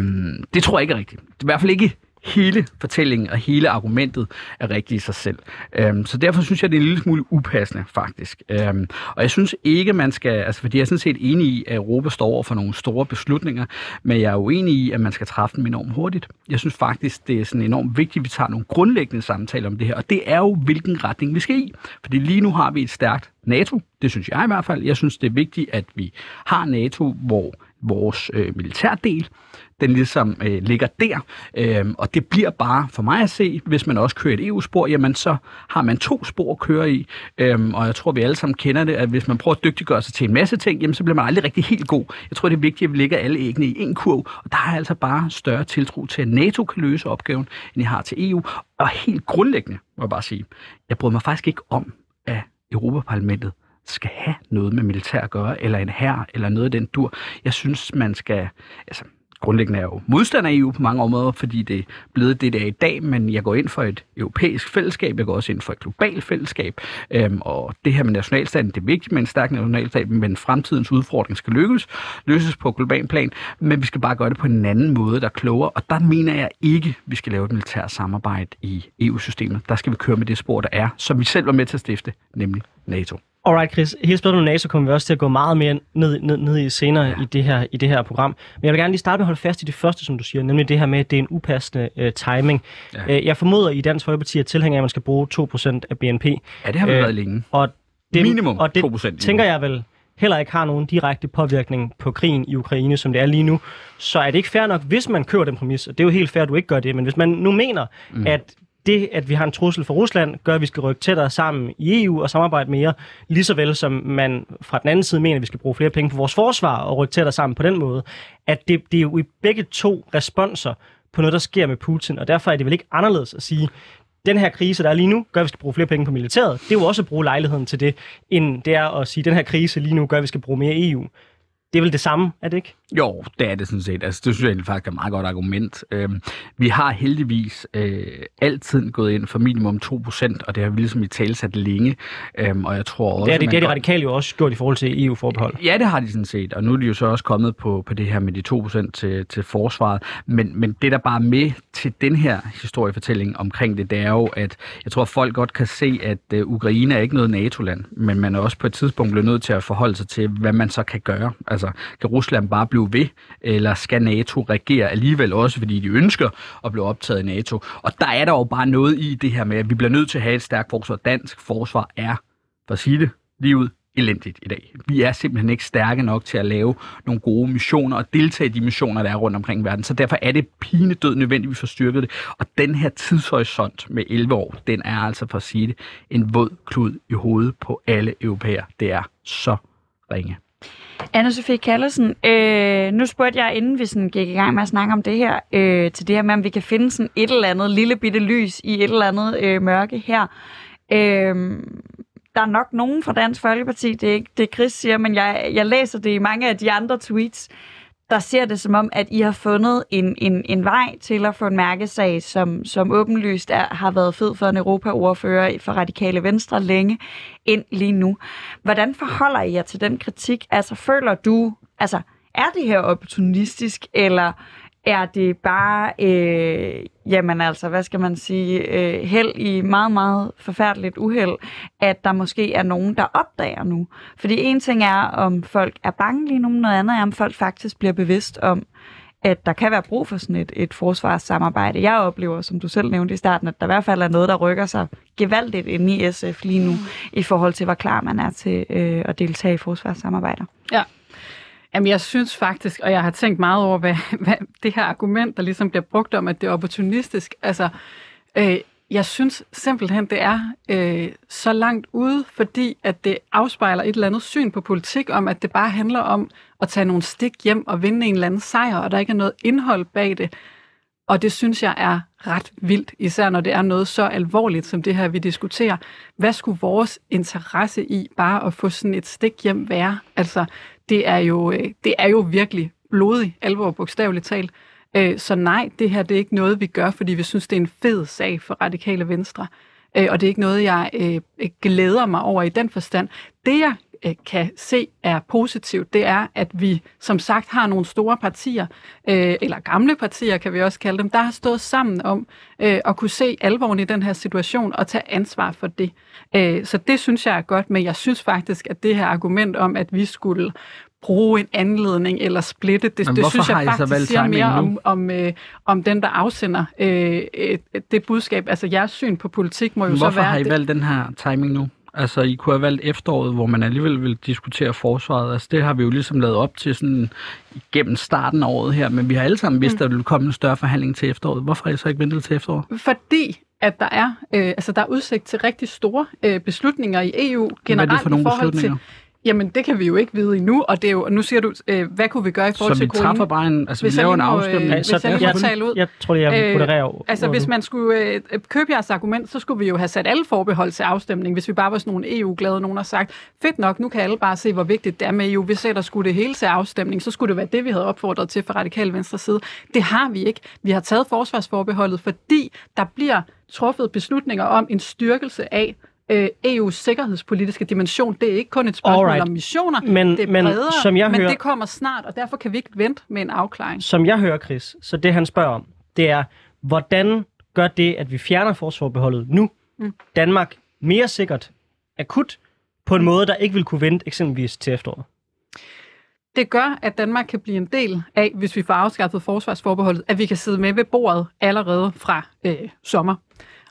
det tror jeg ikke er rigtigt. I hvert fald ikke hele fortællingen og hele argumentet er rigtigt i sig selv. Øhm, så derfor synes jeg, det er en lille smule upassende, faktisk. Øhm, og jeg synes ikke, man skal... Altså, fordi jeg er sådan set enig i, at Europa står over for nogle store beslutninger, men jeg er uenig i, at man skal træffe dem enormt hurtigt. Jeg synes faktisk, det er sådan enormt vigtigt, at vi tager nogle grundlæggende samtaler om det her, og det er jo, hvilken retning vi skal i. Fordi lige nu har vi et stærkt NATO, det synes jeg i hvert fald. Jeg synes, det er vigtigt, at vi har NATO, hvor vores øh, militærdel den ligesom øh, ligger der. Øh, og det bliver bare for mig at se, hvis man også kører et EU-spor, jamen så har man to spor at køre i. Øh, og jeg tror, vi alle sammen kender det, at hvis man prøver at dygtiggøre sig til en masse ting, jamen så bliver man aldrig rigtig helt god. Jeg tror, det er vigtigt, at vi lægger alle æggene i en kurv. Og der er altså bare større tiltro til, at NATO kan løse opgaven, end jeg har til EU. Og helt grundlæggende, må jeg bare sige, jeg bryder mig faktisk ikke om, at Europaparlamentet skal have noget med militær at gøre, eller en hær, eller noget af den dur. Jeg synes, man skal... Altså, grundlæggende er jo modstander af EU på mange områder, fordi det er blevet det, der er i dag, men jeg går ind for et europæisk fællesskab, jeg går også ind for et globalt fællesskab, øhm, og det her med nationalstaten, det er vigtigt med en stærk nationalstat, men fremtidens udfordring skal lykkes, løses på global plan, men vi skal bare gøre det på en anden måde, der er klogere, og der mener jeg ikke, vi skal lave et militært samarbejde i EU-systemet. Der skal vi køre med det spor, der er, som vi selv var med til at stifte, nemlig NATO. Alright, Chris. Hele spørgsmålet om NATO kommer vi også til at gå meget mere ned, ned, ned i senere ja. i, det her, i det her program. Men jeg vil gerne lige starte med at holde fast i det første, som du siger, nemlig det her med, at det er en upassende uh, timing. Ja. Uh, jeg formoder i Dansk Folkeparti, at tilhænger af, at man skal bruge 2% af BNP. Ja, det har vi uh, været længe. Og det, Minimum og det 2%. tænker jeg vel, heller ikke har nogen direkte påvirkning på krigen i Ukraine, som det er lige nu, så er det ikke fair nok, hvis man kører den præmis, og det er jo helt fair, at du ikke gør det, men hvis man nu mener, mm. at det, at vi har en trussel fra Rusland, gør, at vi skal rykke tættere sammen i EU og samarbejde mere, lige så vel som man fra den anden side mener, at vi skal bruge flere penge på vores forsvar og rykke tættere sammen på den måde, at det, det er jo i begge to responser på noget, der sker med Putin, og derfor er det vel ikke anderledes at sige, den her krise, der er lige nu, gør, at vi skal bruge flere penge på militæret. Det er jo også at bruge lejligheden til det, end det er at sige, den her krise lige nu gør, at vi skal bruge mere EU. Det er vel det samme, er det ikke? Jo, det er det sådan set. Altså, det synes jeg faktisk er et meget godt argument. Øhm, vi har heldigvis øh, altid gået ind for minimum 2%, og det har vi ligesom i talsat længe. Øhm, og jeg tror også, det er det, det er de radikale jo også gjort i forhold til EU-forbehold. Ja, det har de sådan set, og nu er de jo så også kommet på, på det her med de 2% til, til forsvaret. Men, men det, der bare er med til den her historiefortælling omkring det, det er jo, at jeg tror, at folk godt kan se, at uh, Ukraine er ikke noget NATO-land, men man er også på et tidspunkt blevet nødt til at forholde sig til, hvad man så kan gøre. Altså, Altså, kan Rusland bare blive ved, eller skal NATO regere alligevel også, fordi de ønsker at blive optaget i NATO? Og der er der jo bare noget i det her med, at vi bliver nødt til at have et stærkt forsvar. Dansk forsvar er, for at sige det lige ud, elendigt i dag. Vi er simpelthen ikke stærke nok til at lave nogle gode missioner og deltage i de missioner, der er rundt omkring i verden. Så derfor er det pinedød nødvendigt, at vi får styrket det. Og den her tidshorisont med 11 år, den er altså for at sige det, en våd klud i hovedet på alle europæer. Det er så ringe. Anne-Sophie Kallesen, øh, nu spurgte jeg, inden vi sådan gik i gang med at snakke om det her, øh, til det her med, om vi kan finde sådan et eller andet lille bitte lys i et eller andet øh, mørke her. Øh, der er nok nogen fra Dansk Folkeparti, det er ikke det, Chris siger, men jeg, jeg læser det i mange af de andre tweets, der ser det som om, at I har fundet en, en, en vej til at få en mærkesag, som, som åbenlyst er, har været fed for en Europaordfører for Radikale Venstre længe, ind lige nu. Hvordan forholder I jer til den kritik? Altså, føler du, altså, er det her opportunistisk, eller er det bare, øh, jamen altså, hvad skal man sige, øh, held i meget, meget forfærdeligt uheld, at der måske er nogen, der opdager nu. Fordi en ting er, om folk er bange lige nu, noget andet er, om folk faktisk bliver bevidst om, at der kan være brug for sådan et, et forsvarssamarbejde. Jeg oplever, som du selv nævnte i starten, at der i hvert fald er noget, der rykker sig gevaldigt ind i SF lige nu, i forhold til, hvor klar man er til øh, at deltage i forsvarssamarbejder. Ja, Jamen, jeg synes faktisk, og jeg har tænkt meget over, hvad, hvad det her argument, der ligesom bliver brugt om, at det er opportunistisk, altså, øh, jeg synes simpelthen, det er øh, så langt ude, fordi at det afspejler et eller andet syn på politik, om at det bare handler om at tage nogle stik hjem og vinde en eller anden sejr, og der ikke er noget indhold bag det. Og det synes jeg er ret vildt, især når det er noget så alvorligt som det her, vi diskuterer. Hvad skulle vores interesse i bare at få sådan et stik hjem være? Altså, det er jo, øh, det er jo virkelig blodig alvor, bogstaveligt talt. Øh, så nej, det her det er ikke noget, vi gør, fordi vi synes, det er en fed sag for radikale venstre. Øh, og det er ikke noget, jeg glæder mig over i den forstand. Det, jeg kan se er positivt, det er, at vi som sagt har nogle store partier, eller gamle partier kan vi også kalde dem, der har stået sammen om at kunne se alvoren i den her situation og tage ansvar for det. Så det synes jeg er godt, men jeg synes faktisk, at det her argument om, at vi skulle bruge en anledning eller splitte. Det, det synes jeg faktisk siger mere om, om, øh, om den, der afsender øh, det budskab. Altså jeres syn på politik må jo Men så være... Hvorfor har I valgt den her timing nu? Altså, I kunne have valgt efteråret, hvor man alligevel vil diskutere forsvaret. Altså, det har vi jo ligesom lavet op til sådan gennem starten af året her, men vi har alle sammen vidst, mm. at der ville komme en større forhandling til efteråret. Hvorfor har I så ikke ventet til efteråret? Fordi at der er, øh, altså der er udsigt til rigtig store øh, beslutninger i EU generelt Hvad er det for nogle i forhold beslutninger? til Jamen, det kan vi jo ikke vide endnu, og det er jo, nu siger du, øh, hvad kunne vi gøre i forhold så til vi træffer bare en, altså Hvis vi laver en lige må, øh, afstemning. hvis jeg lige må jeg, tale ud. jeg tror, jeg Øh, modererer over Altså, hvis man skulle øh, købe jeres argument, så skulle vi jo have sat alle forbehold til afstemning, hvis vi bare var sådan nogle EU-glade nogen, der sagt, fedt nok, nu kan alle bare se, hvor vigtigt det er med EU. Hvis der skulle det hele til afstemning, så skulle det være det, vi havde opfordret til fra radikal venstre side. Det har vi ikke. Vi har taget forsvarsforbeholdet, fordi der bliver truffet beslutninger om en styrkelse af øh, EU's sikkerhedspolitiske dimension. Det er ikke kun et spørgsmål Alright. om missioner, Men- det er men bredere, som jeg men hører- det kommer snart, og derfor kan vi ikke vente med en afklaring. Som jeg hører, Chris, så det han spørger om, det er, hvordan gør det, at vi fjerner forsvarsforbeholdet nu, Mm. Danmark mere sikkert, akut, på en måde, der ikke vil kunne vente eksempelvis til efteråret? Det gør, at Danmark kan blive en del af, hvis vi får afskaffet forsvarsforbeholdet, at vi kan sidde med ved bordet allerede fra øh, sommer.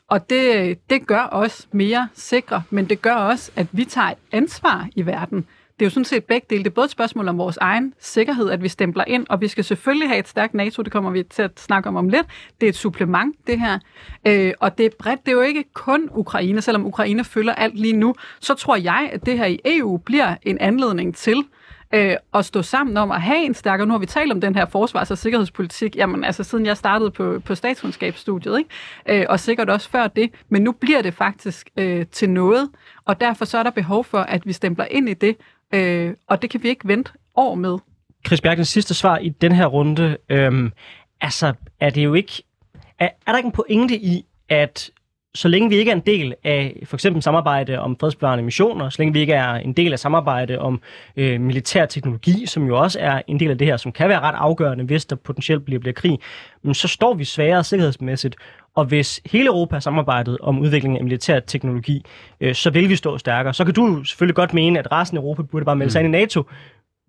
Og det, det gør os mere sikre, men det gør også, at vi tager et ansvar i verden. det er jo sådan set begge dele. Det er både et spørgsmål om vores egen sikkerhed, at vi stempler ind, og vi skal selvfølgelig have et stærkt NATO, det kommer vi til at snakke om om lidt. Det er et supplement, det her. Øh, og det er bredt, det er jo ikke kun Ukraine, selvom Ukraine følger alt lige nu, så tror jeg, at det her i EU bliver en anledning til, øh, øh, at stå sammen om at have en stærkere, nu har vi talt om den her forsvars- og sikkerhedspolitik, jamen altså siden jeg startede på, på statskundskabsstudiet, ikke? Øh, og sikkert også før det, men nu bliver det faktisk øh, til noget, og derfor så er der behov for, at vi stempler ind i det, øh, og det kan vi ikke vente år med. Chris Bjergens sidste svar i den her runde, øhm, altså er det jo ikke, er, er der ikke en pointe i, at så længe vi ikke er en del af for eksempel samarbejde om fredsbevarende missioner, så længe vi ikke er en del af samarbejde om øh, militær teknologi, som jo også er en del af det her, som kan være ret afgørende, hvis der potentielt bliver, bliver krig, men så står vi sværere sikkerhedsmæssigt. Og hvis hele Europa har samarbejdet om udvikling af militær teknologi, øh, så vil vi stå stærkere. Så kan du selvfølgelig godt mene, at resten af Europa burde bare melde sig ind i NATO,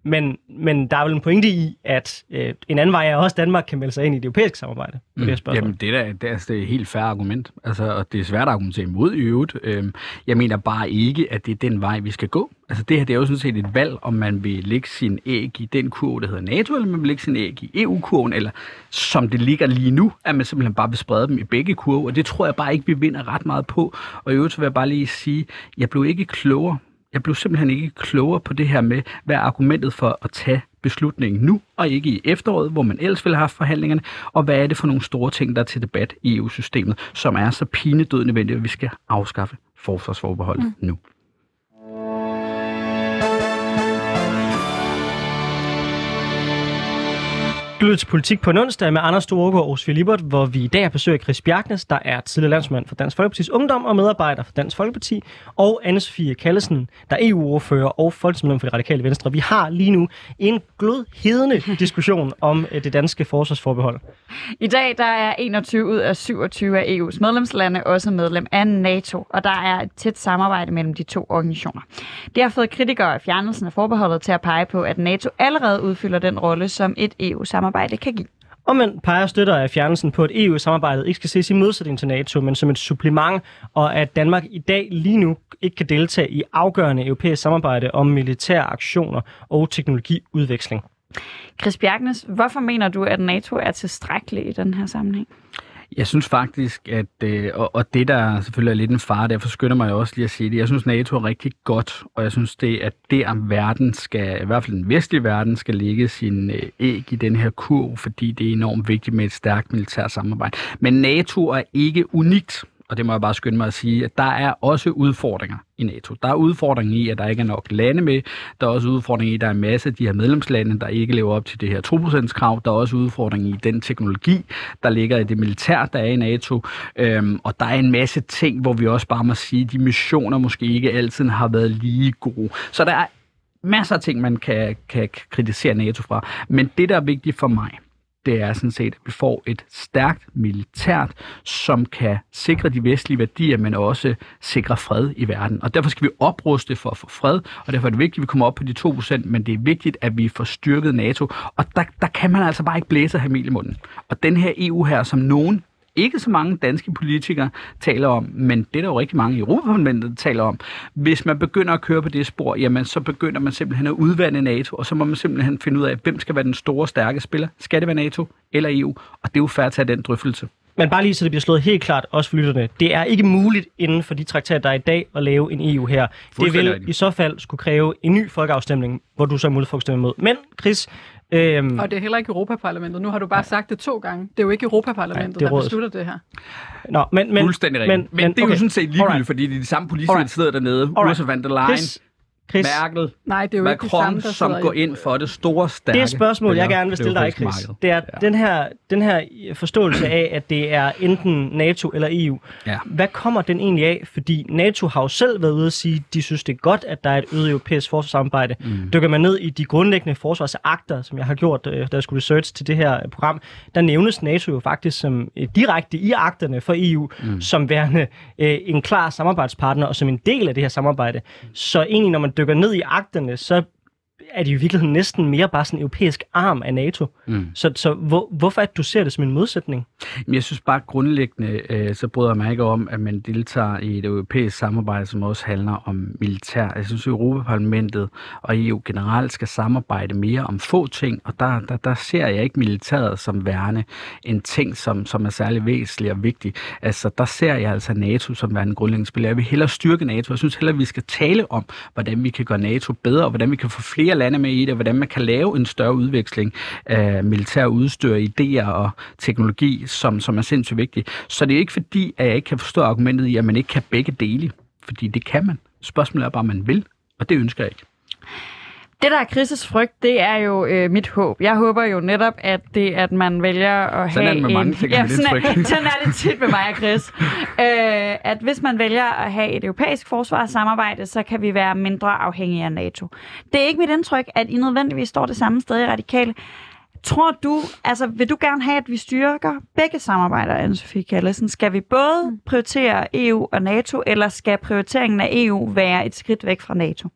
men, men der er vel en pointe i, at øh, en anden vej er også, at Danmark kan melde sig ind i det europæiske samarbejde på mm. det her spørgsmål. Jamen, det er, det, er, det er et helt færre argument, altså, og det er svært at argumentere imod i øvrigt. Øhm, jeg mener bare ikke, at det er den vej, vi skal gå. Altså, det her det er jo sådan set et valg, om man vil lægge sin æg i den kurve, der hedder NATO, eller man vil lægge sin æg i EU-kurven, eller som det ligger lige nu, at man simpelthen bare vil sprede dem i begge kurve, og det tror jeg bare ikke, vi vinder ret meget på. Og i øvrigt så vil jeg bare lige sige, jeg blev ikke klogere jeg blev simpelthen ikke klogere på det her med, hvad er argumentet for at tage beslutningen nu, og ikke i efteråret, hvor man ellers ville have haft forhandlingerne, og hvad er det for nogle store ting, der er til debat i EU-systemet, som er så pinedød nødvendigt, at vi skal afskaffe forsvarsforbeholdet mm. nu. Du lytter til Politik på en onsdag med Anders Storgård og Osvig Libert, hvor vi i dag har besøg af Chris Bjergnes, der er tidligere landsmand for Dansk Folkeparti's Ungdom og medarbejder for Dansk Folkeparti, og Anne-Sophie Kallesen, der er EU-ordfører og folketingsmedlem for det radikale venstre. Vi har lige nu en glødhedende diskussion om eh, det danske forsvarsforbehold. I dag der er 21 ud af 27 af EU's medlemslande også medlem af NATO, og der er et tæt samarbejde mellem de to organisationer. Det har fået kritikere af fjernelsen af forbeholdet til at pege på, at NATO allerede udfylder den rolle, som et EU-samarbejde samarbejde kan give. Og man peger støtter af fjernelsen på, at EU-samarbejdet ikke skal ses i modsætning til NATO, men som et supplement, og at Danmark i dag lige nu ikke kan deltage i afgørende europæisk samarbejde om militære aktioner og teknologiudveksling. Chris Bjergnes, hvorfor mener du, at NATO er tilstrækkelig i den her sammenhæng? Jeg synes faktisk, at, øh, og, og det der selvfølgelig er lidt en far, derfor skynder mig også lige at sige det, jeg synes NATO er rigtig godt, og jeg synes det, at der verden skal, i hvert fald den vestlige verden, skal lægge sin øh, æg i den her kurv, fordi det er enormt vigtigt med et stærkt militært samarbejde. Men NATO er ikke unikt og det må jeg bare skynde mig at sige, at der er også udfordringer i NATO. Der er udfordringer i, at der ikke er nok lande med. Der er også udfordringer i, at der er en masse af de her medlemslande, der ikke lever op til det her 2%-krav. Der er også udfordringer i den teknologi, der ligger i det militær, der er i NATO. Øhm, og der er en masse ting, hvor vi også bare må sige, at de missioner måske ikke altid har været lige gode. Så der er masser af ting, man kan, kan kritisere NATO fra. Men det, der er vigtigt for mig, det er sådan set, at vi får et stærkt militært, som kan sikre de vestlige værdier, men også sikre fred i verden. Og derfor skal vi opruste for at få fred, og derfor er det vigtigt, at vi kommer op på de 2%, men det er vigtigt, at vi får styrket NATO. Og der, der kan man altså bare ikke blæse ham i munden. Og den her EU her, som nogen ikke så mange danske politikere taler om, men det er der jo rigtig mange i Europaparlamentet, der taler om. Hvis man begynder at køre på det spor, jamen så begynder man simpelthen at udvande NATO, og så må man simpelthen finde ud af, hvem skal være den store, stærke spiller. Skal det være NATO eller EU? Og det er jo færdigt at tage den drøftelse. Men bare lige så det bliver slået helt klart, også for lytterne, det er ikke muligt inden for de traktater, der er i dag, at lave en EU her. Det vil i så fald skulle kræve en ny folkeafstemning, hvor du så er mulighed for at stemme imod. Men Chris, Øhm, og det er heller ikke Europaparlamentet. Nu har du bare nej. sagt det to gange. Det er jo ikke Europaparlamentet, nej, der beslutter det her. Nå, men, men, Fuldstændig rigtigt. Men, men, men det er okay. jo sådan set ligegyldigt, Alright. fordi det er de samme politikere, der sidder dernede. Alright. Ursula von der Leyen. Chris. Merkel, Nej, det er jo Macron, ikke samme, som går ind for det store, stærke... Det spørgsmål, jeg gerne vil stille dig, Chris, det er ja. den, her, den her forståelse af, at det er enten NATO eller EU. Ja. Hvad kommer den egentlig af? Fordi NATO har jo selv været ude at sige, at de synes, det er godt, at der er et øget europæisk forsvarssamarbejde. Mm. Dykker man ned i de grundlæggende forsvarsakter, som jeg har gjort, øh, da jeg skulle research til det her program, der nævnes NATO jo faktisk som øh, direkte i akterne for EU, mm. som værende øh, en klar samarbejdspartner og som en del af det her samarbejde. Så egentlig, når man dykker ned i akterne, så er det jo i virkeligheden næsten mere bare sådan en europæisk arm af NATO. Mm. Så, så hvor, hvorfor det, du ser det som en modsætning? Jeg synes bare grundlæggende, øh, så bryder jeg mig ikke om, at man deltager i et europæisk samarbejde, som også handler om militær. Jeg synes, at Europaparlamentet og EU generelt skal samarbejde mere om få ting, og der, der, der ser jeg ikke militæret som værende en ting, som, som er særlig væsentlig og vigtig. Altså, der ser jeg altså NATO som værende grundlæggende spiller. Jeg vil hellere styrke NATO. Jeg synes hellere, at vi skal tale om, hvordan vi kan gøre NATO bedre, og hvordan vi kan få flere lande med i det, og hvordan man kan lave en større udveksling af militær udstyr, idéer og teknologi, som, som er sindssygt vigtigt. Så det er ikke fordi, at jeg ikke kan forstå argumentet i, at man ikke kan begge dele, fordi det kan man. Spørgsmålet er bare, om man vil, og det ønsker jeg ikke. Det, der er Chris' frygt, det er jo øh, mit håb. Jeg håber jo netop, at det, at man vælger at Sådan er have det med en... mange ting, ja, sådan, er, sådan er det tit med mig og Chris. øh, at hvis man vælger at have et europæisk forsvarssamarbejde, så kan vi være mindre afhængige af NATO. Det er ikke mit indtryk, at I nødvendigvis står det samme sted i radikale. Tror du, altså vil du gerne have, at vi styrker begge samarbejder, Anne-Sophie Kallesen? Skal vi både prioritere EU og NATO, eller skal prioriteringen af EU være et skridt væk fra NATO?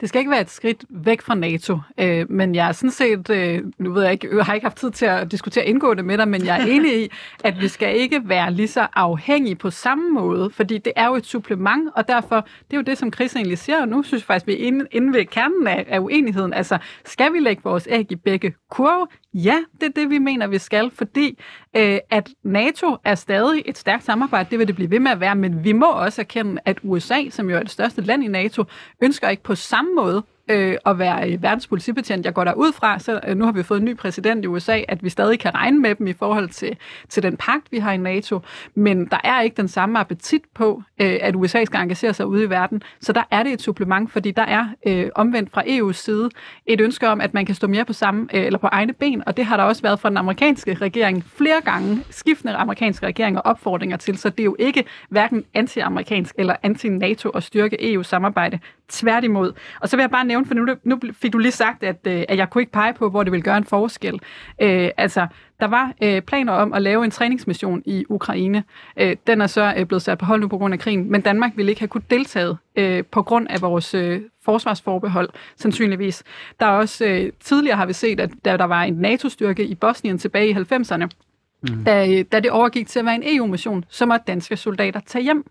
Det skal ikke være et skridt væk fra NATO, øh, men jeg er sådan set, øh, nu ved jeg ikke, jeg har ikke haft tid til at diskutere indgående med dig, men jeg er [LAUGHS] enig i, at vi skal ikke være lige så afhængige på samme måde, fordi det er jo et supplement, og derfor, det er jo det, som Chris egentlig siger, og nu synes jeg faktisk, vi er inde, inde ved kernen af, af uenigheden. Altså, skal vi lægge vores æg i begge kurve? Ja, det er det, vi mener, vi skal, fordi øh, at NATO er stadig et stærkt samarbejde, det vil det blive ved med at være, men vi må også erkende, at USA, som jo er det største land i NATO, ønsker ikke på samme måde øh, at være øh, verdens politibetjent. Jeg går der ud fra, så øh, nu har vi fået en ny præsident i USA, at vi stadig kan regne med dem i forhold til, til den pagt, vi har i NATO. Men der er ikke den samme appetit på, øh, at USA skal engagere sig ude i verden. Så der er det et supplement, fordi der er øh, omvendt fra EU's side et ønske om, at man kan stå mere på samme øh, eller på egne ben, og det har der også været fra den amerikanske regering flere gange, skiftende amerikanske regeringer opfordringer til, så det er jo ikke hverken anti-amerikansk eller anti-NATO at styrke EU-samarbejde. Tværtimod. Og så vil jeg bare nævne, for nu, nu fik du lige sagt, at, øh, at jeg kunne ikke pege på, hvor det vil gøre en forskel. Øh, altså, der var øh, planer om at lave en træningsmission i Ukraine. Øh, den er så øh, blevet sat på hold nu på grund af krigen, men Danmark ville ikke have kunnet deltage øh, på grund af vores øh, forsvarsforbehold, sandsynligvis. Der er også, øh, tidligere har vi set, at da der var en NATO-styrke i Bosnien tilbage i 90'erne, mm. da, da det overgik til at være en EU-mission, så måtte danske soldater tage hjem.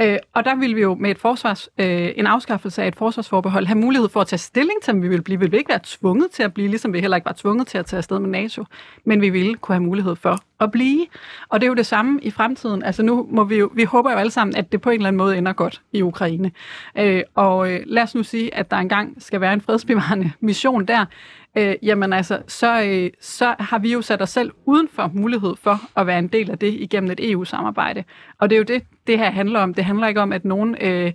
Øh, og der ville vi jo med et forsvars, øh, en afskaffelse af et forsvarsforbehold have mulighed for at tage stilling til, om vi ville blive. Vi ville ikke være tvunget til at blive, ligesom vi heller ikke var tvunget til at tage afsted med NATO. Men vi ville kunne have mulighed for at blive. Og det er jo det samme i fremtiden. Altså nu må vi jo, vi håber jo alle sammen, at det på en eller anden måde ender godt i Ukraine. Øh, og øh, lad os nu sige, at der engang skal være en fredsbevarende [LAUGHS] mission der. Øh, jamen altså, så, øh, så har vi jo sat os selv uden for mulighed for at være en del af det igennem et EU-samarbejde. Og det er jo det, det her handler om. Det handler ikke om, at nogen... Øh,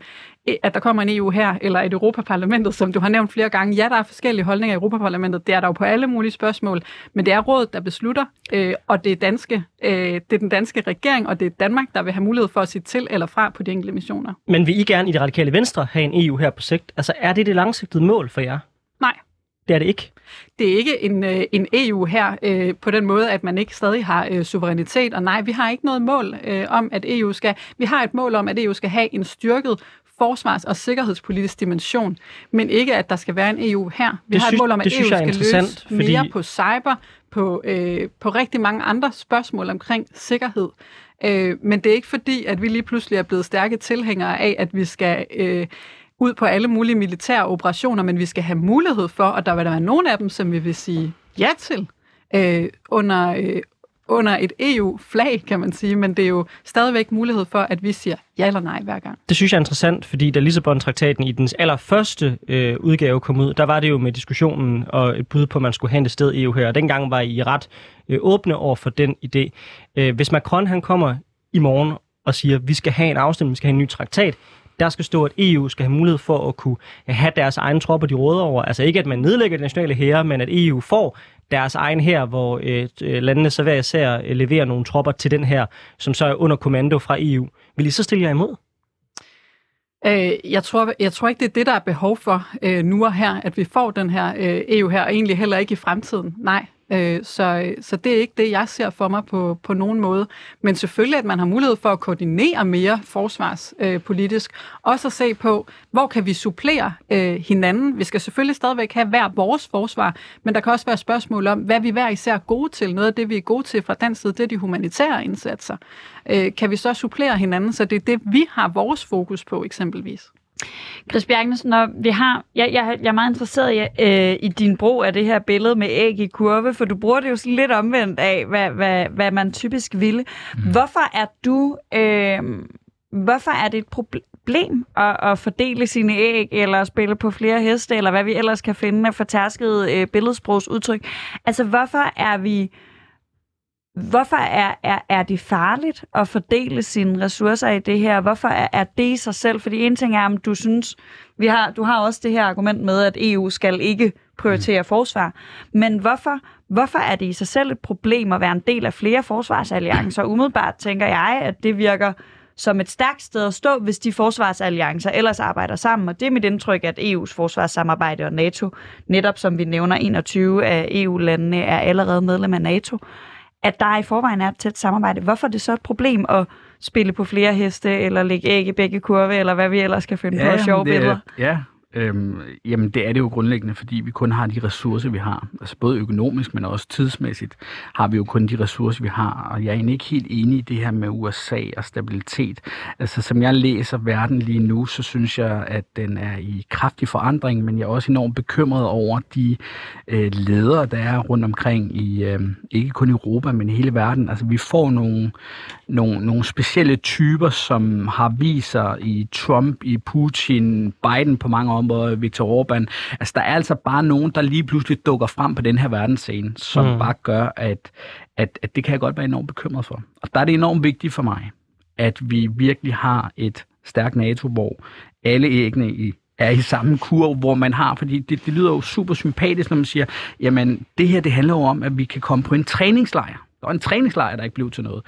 at der kommer en EU her, eller et Europaparlamentet, som du har nævnt flere gange. Ja, der er forskellige holdninger i Europaparlamentet. Det er der jo på alle mulige spørgsmål. Men det er rådet, der beslutter, øh, og det er, danske, øh, det er den danske regering, og det er Danmark, der vil have mulighed for at sige til eller fra på de enkelte missioner. Men vil I gerne i det radikale venstre have en EU her på sigt? Altså, er det det langsigtede mål for jer? Det er det ikke. Det er ikke en, øh, en EU her øh, på den måde, at man ikke stadig har øh, suverænitet. Og nej, vi har ikke noget mål øh, om, at EU skal... Vi har et mål om, at EU skal have en styrket forsvars- og sikkerhedspolitisk dimension, men ikke, at der skal være en EU her. Vi Det har et mål om, at EU er skal løse mere fordi- på cyber, på, øh, på rigtig mange andre spørgsmål omkring sikkerhed. Øh, men det er ikke fordi, at vi lige pludselig er blevet stærke tilhængere af, at vi skal... Øh, ud på alle mulige militære operationer, men vi skal have mulighed for, og der vil der være nogle af dem, som vi vil sige ja til, øh, under, øh, under et EU-flag, kan man sige, men det er jo stadigvæk mulighed for, at vi siger ja eller nej hver gang. Det synes jeg er interessant, fordi da Lissabon-traktaten i dens allerførste øh, udgave kom ud, der var det jo med diskussionen og et bud på, at man skulle have et sted EU her. Og dengang var I ret øh, åbne over for den idé. Øh, hvis Macron han kommer i morgen og siger, at vi skal have en afstemning, vi skal have en ny traktat, der skal stå, at EU skal have mulighed for at kunne øh, have deres egne tropper, de råder over. Altså ikke, at man nedlægger de nationale hære, men at EU får deres egen her, hvor øh, øh, landene så hver især øh, leverer nogle tropper til den her, som så er under kommando fra EU. Vil I så stille jer imod? Øh, jeg, tror, jeg tror ikke, det er det, der er behov for øh, nu og her, at vi får den her øh, EU her, og egentlig heller ikke i fremtiden. Nej, Øh, så, så det er ikke det, jeg ser for mig på, på nogen måde. Men selvfølgelig, at man har mulighed for at koordinere mere forsvarspolitisk. Øh, også at se på, hvor kan vi supplere øh, hinanden. Vi skal selvfølgelig stadigvæk have hver vores forsvar, men der kan også være spørgsmål om, hvad vi hver især er gode til. Noget af det, vi er gode til fra dansk side, det er de humanitære indsatser. Øh, kan vi så supplere hinanden, så det er det, vi har vores fokus på eksempelvis. Chris Bjergnesen, når vi har, jeg, jeg, jeg er meget interesseret i, øh, i din brug af det her billede med æg i kurve, for du bruger det jo sådan lidt omvendt af, hvad, hvad, hvad man typisk ville. Mm. Hvorfor er du, øh, hvorfor er det et problem at, at fordele sine æg, eller spille på flere heste, eller hvad vi ellers kan finde af fortærsket øh, billedsprogsudtryk? Altså, hvorfor er vi Hvorfor er, er, er det farligt at fordele sine ressourcer i det her? Hvorfor er, er det i sig selv? Fordi en ting er, om du synes, vi har, du har også det her argument med, at EU skal ikke prioritere mm. forsvar. Men hvorfor, hvorfor er det i sig selv et problem at være en del af flere forsvarsalliancer? Umiddelbart tænker jeg, at det virker som et stærkt sted at stå, hvis de forsvarsalliancer ellers arbejder sammen. Og det er mit indtryk, at EU's forsvarssamarbejde og NATO, netop som vi nævner, 21 af EU-landene er allerede medlem af NATO at der i forvejen er et tæt samarbejde. Hvorfor er det så et problem at spille på flere heste, eller lægge æg i begge kurve, eller hvad vi ellers kan finde ja, på sjove billeder? Ja, Øhm, jamen det er det jo grundlæggende, fordi vi kun har de ressourcer, vi har. Altså både økonomisk, men også tidsmæssigt har vi jo kun de ressourcer, vi har. Og jeg er egentlig ikke helt enig i det her med USA og stabilitet. Altså som jeg læser verden lige nu, så synes jeg, at den er i kraftig forandring, men jeg er også enormt bekymret over de øh, ledere, der er rundt omkring i, øh, ikke kun i Europa, men hele verden. Altså vi får nogle, nogle, nogle specielle typer, som har sig i Trump, i Putin, Biden på mange områder, Viktor Orbán. Altså, der er altså bare nogen, der lige pludselig dukker frem på den her verdensscene, som mm. bare gør, at, at, at det kan jeg godt være enormt bekymret for. Og der er det enormt vigtigt for mig, at vi virkelig har et stærkt NATO, hvor alle æggene i er i samme kurv, hvor man har, fordi det, det lyder jo super sympatisk, når man siger, jamen det her det handler jo om, at vi kan komme på en træningslejr. Der var en træningslejr, der ikke blev til noget.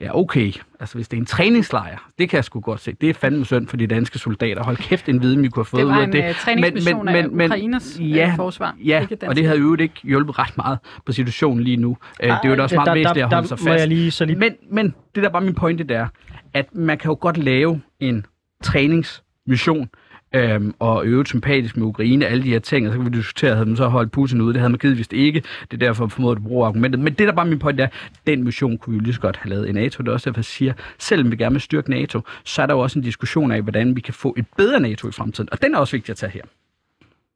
Ja, okay. Altså, hvis det er en træningslejr, det kan jeg sgu godt se. Det er fandme synd for de danske soldater. Hold kæft, en viden, vi kunne have fået ud af det. Det var en træningsmission men, men, men, af Ukraines øh, ja, forsvar. Ja, og det havde jo ikke hjulpet ret meget på situationen lige nu. Ej, det er jo da også meget der, væsentligt at holde sig fast. lige, så lige... Men, men det der var min pointe, der, at man kan jo godt lave en træningsmission, øhm, og øvet sympatisk med Ukraine, alle de her ting, og så kan vi diskutere, havde man så holdt Putin ude, det havde man givetvis ikke, det er derfor formået at bruge argumentet. Men det der bare min point er, den mission kunne vi lige så godt have lavet i NATO, det er også derfor, jeg siger, selvom vi gerne vil styrke NATO, så er der jo også en diskussion af, hvordan vi kan få et bedre NATO i fremtiden, og den er også vigtig at tage her.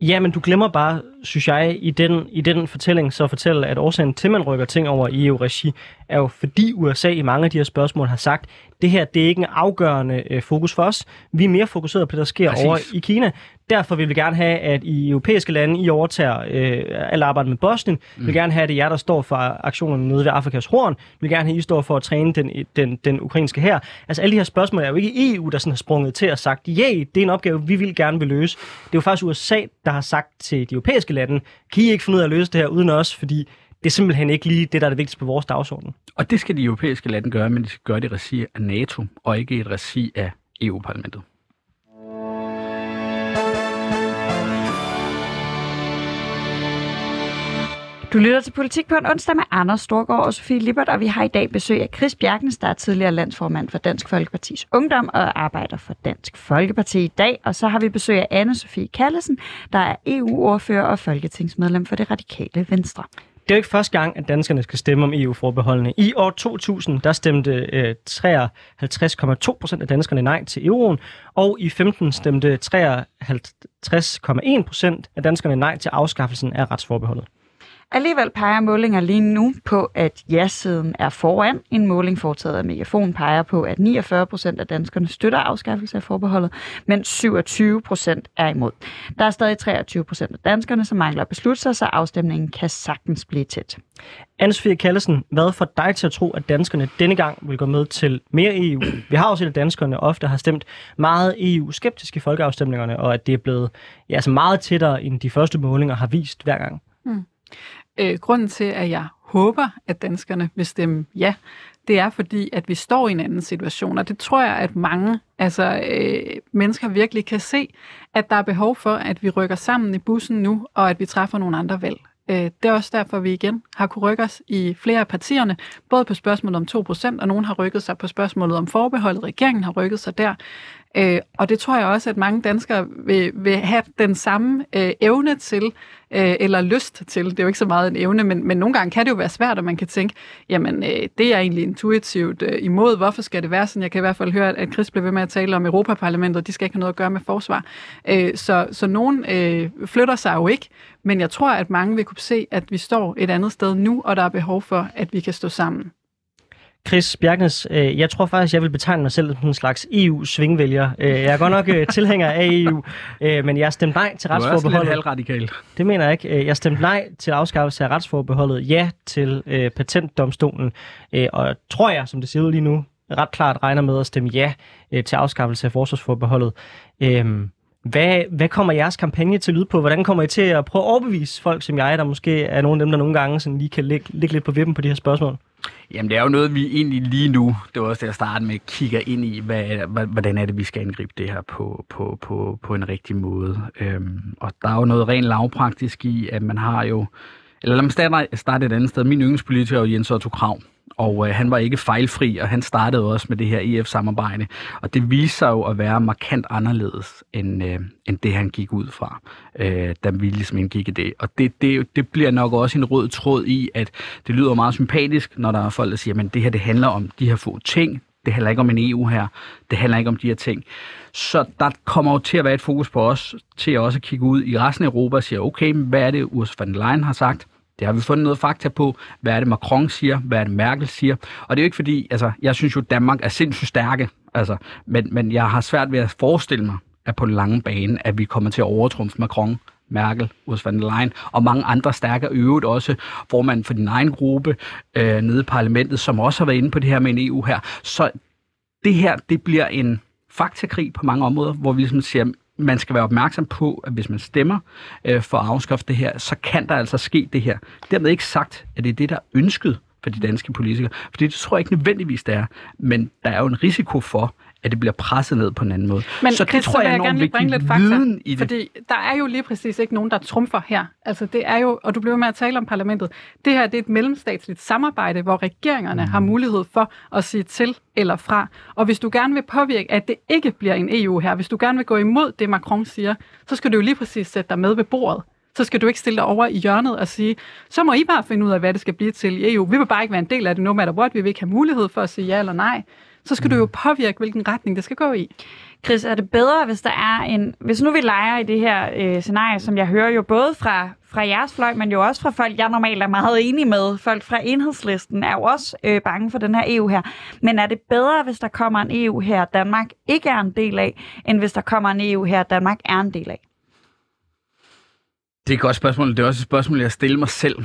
Ja, men du glemmer bare, synes jeg, i den, i den fortælling, så fortælle, at årsagen til, at man rykker ting over i EU-regi, er jo fordi USA i mange af de her spørgsmål har sagt, det her det er ikke en afgørende øh, fokus for os. Vi er mere fokuseret på det, der sker Præcis. over i Kina. Derfor vil vi gerne have, at i europæiske lande, I overtager øh, alle arbejde med Bosnien. Mm. Vi vil gerne have, at det er jer, der står for aktionerne nede ved Afrikas Horn. Vi vil gerne have, at I står for at træne den, den, den ukrainske her. Altså alle de her spørgsmål er jo ikke EU, der sådan har sprunget til og sagt, ja, yeah, det er en opgave, vi vil gerne vil løse. Det er jo faktisk USA, der har sagt til de europæiske lande, kan I ikke finde ud af at løse det her uden os, fordi det er simpelthen ikke lige det, der er det vigtigste på vores dagsorden. Og det skal de europæiske lande gøre, men de skal gøre det i regi af NATO, og ikke i et regi af EU-parlamentet. Du lytter til Politik på en onsdag med Anders Storgård og Sofie Lippert, og vi har i dag besøg af Chris Bjergens, der er tidligere landsformand for Dansk Folkepartis Ungdom og arbejder for Dansk Folkeparti i dag. Og så har vi besøg af Anne-Sophie Kallesen, der er EU-ordfører og folketingsmedlem for det radikale Venstre. Det er jo ikke første gang, at danskerne skal stemme om EU-forbeholdene. I år 2000, der stemte øh, 53,2 procent af danskerne nej til euroen, og i 15 stemte 53,1 procent af danskerne nej til afskaffelsen af retsforbeholdet. Alligevel peger målinger lige nu på, at ja-siden er foran. En måling foretaget af Megafon peger på, at 49 procent af danskerne støtter afskaffelse af forbeholdet, mens 27 procent er imod. Der er stadig 23 procent af danskerne, som mangler at beslutte sig, så afstemningen kan sagtens blive tæt. Anne-Sophie Kallesen, hvad får dig til at tro, at danskerne denne gang vil gå med til mere EU? Vi har også set, at danskerne ofte har stemt meget EU-skeptisk i folkeafstemningerne, og at det er blevet ja, altså meget tættere, end de første målinger har vist hver gang. Mm. Øh, grunden til, at jeg håber, at danskerne vil stemme ja, det er fordi, at vi står i en anden situation, og det tror jeg, at mange altså, øh, mennesker virkelig kan se, at der er behov for, at vi rykker sammen i bussen nu, og at vi træffer nogle andre valg. Øh, det er også derfor, vi igen har kunne rykke os i flere af partierne, både på spørgsmålet om 2%, og nogen har rykket sig på spørgsmålet om forbeholdet. Regeringen har rykket sig der. Øh, og det tror jeg også, at mange danskere vil, vil have den samme øh, evne til, øh, eller lyst til. Det er jo ikke så meget en evne, men, men nogle gange kan det jo være svært, at man kan tænke, jamen øh, det er egentlig intuitivt øh, imod. Hvorfor skal det være sådan? Jeg kan i hvert fald høre, at Chris blev ved med at tale om Europaparlamentet, de skal ikke have noget at gøre med forsvar. Øh, så, så nogen øh, flytter sig jo ikke, men jeg tror, at mange vil kunne se, at vi står et andet sted nu, og der er behov for, at vi kan stå sammen. Chris Bjergnes, øh, jeg tror faktisk, jeg vil betegne mig selv som en slags EU-svingvælger. Øh, jeg er godt nok øh, tilhænger af EU, øh, men jeg stemte nej til retsforbeholdet. Du er halvradikal. Det mener jeg ikke. Jeg stemte nej til afskaffelse af retsforbeholdet, ja til øh, patentdomstolen, øh, og tror jeg, som det ser ud lige nu, ret klart regner med at stemme ja øh, til afskaffelse af forsvarsforbeholdet. Øh, hvad, hvad kommer jeres kampagne til at lyde på? Hvordan kommer I til at prøve at overbevise folk som jeg, der måske er nogle af dem, der nogle gange sådan lige kan ligge, ligge lidt på vippen på de her spørgsmål? Jamen, det er jo noget, vi egentlig lige nu, det var også det, jeg startede med, kigger ind i, hvad, hvordan er det, vi skal angribe det her på, på, på, på en rigtig måde. Øhm, og der er jo noget rent lavpraktisk i, at man har jo, eller lad mig starte, starte et andet sted. Min yndlingspolitiker er jo Jens Otto Krav og øh, han var ikke fejlfri, og han startede også med det her EF-samarbejde. Og det viser sig jo at være markant anderledes, end, øh, end det han gik ud fra, øh, da vi ligesom indgik i det. Og det, det, det bliver nok også en rød tråd i, at det lyder meget sympatisk, når der er folk, der siger, at det her det handler om de her få ting, det handler ikke om en EU her, det handler ikke om de her ting. Så der kommer jo til at være et fokus på os, til også at kigge ud i resten af Europa og sige, okay, hvad er det, Ursula von der Leyen har sagt? Det har vi fundet noget fakta på. Hvad er det, Macron siger? Hvad er det, Merkel siger? Og det er jo ikke fordi, altså, jeg synes jo, at Danmark er sindssygt stærke. Altså, men, men jeg har svært ved at forestille mig, at på den lange bane, at vi kommer til at overtrumfe Macron, Merkel, Ursula von der Leyen og mange andre stærke øvrigt også, hvor man for din egen gruppe øh, nede i parlamentet, som også har været inde på det her med en EU her. Så det her, det bliver en faktakrig på mange områder, hvor vi ligesom siger, man skal være opmærksom på, at hvis man stemmer øh, for at afskaffe det her, så kan der altså ske det her. Dermed ikke sagt, at det er det, der er ønsket for de danske politikere. for det tror jeg ikke nødvendigvis, det er. Men der er jo en risiko for, at det bliver presset ned på en anden måde. Men så det tror jeg er enormt vigtigt lidt fakta, viden i det. Fordi der er jo lige præcis ikke nogen, der trumfer her. Altså det er jo, og du bliver med at tale om parlamentet, det her det er et mellemstatsligt samarbejde, hvor regeringerne mm. har mulighed for at sige til eller fra. Og hvis du gerne vil påvirke, at det ikke bliver en EU her, hvis du gerne vil gå imod det, Macron siger, så skal du jo lige præcis sætte dig med ved bordet så skal du ikke stille dig over i hjørnet og sige, så må I bare finde ud af, hvad det skal blive til i EU. Vi vil bare ikke være en del af det, no matter what. Vi vil ikke have mulighed for at sige ja eller nej så skal mm. du jo påvirke, hvilken retning det skal gå i. Chris, er det bedre, hvis der er en... Hvis nu vi leger i det her øh, scenarie, som jeg hører jo både fra, fra jeres fløj, men jo også fra folk, jeg normalt er meget enig med. Folk fra enhedslisten er jo også øh, bange for den her EU her. Men er det bedre, hvis der kommer en EU her, Danmark ikke er en del af, end hvis der kommer en EU her, Danmark er en del af? Det er et godt spørgsmål. Det er også et spørgsmål, jeg stiller mig selv.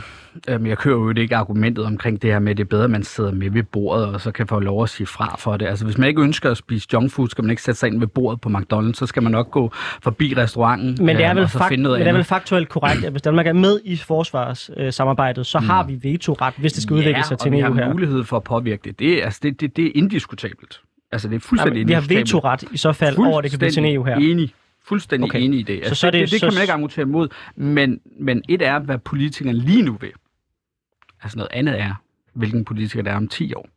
Øhm, jeg kører jo ikke argumentet omkring det her med, at det er bedre, at man sidder med ved bordet, og så kan få lov at sige fra for det. Altså, hvis man ikke ønsker at spise junk food, skal man ikke sætte sig ind ved bordet på McDonald's, så skal man nok gå forbi restauranten men det er vel, og så fakt- finde noget men det er vel faktuelt korrekt, at hvis Danmark er med i forsvarssamarbejdet, så mm. har vi vetoret, hvis det skal ja, udvikle sig til en EU her. vi har mulighed for at påvirke det. Det er, altså, det, det, det er indiskutabelt. Altså, det er fuldstændig Jamen, Vi har vetoret i så fald over, at det kan blive til en EU her. Enig fuldstændig okay. enig i det. Altså, så, så det, det, det kan man ikke argumentere imod, men, men et er, hvad politikerne lige nu vil. Altså noget andet er, hvilken politiker der er om 10 år,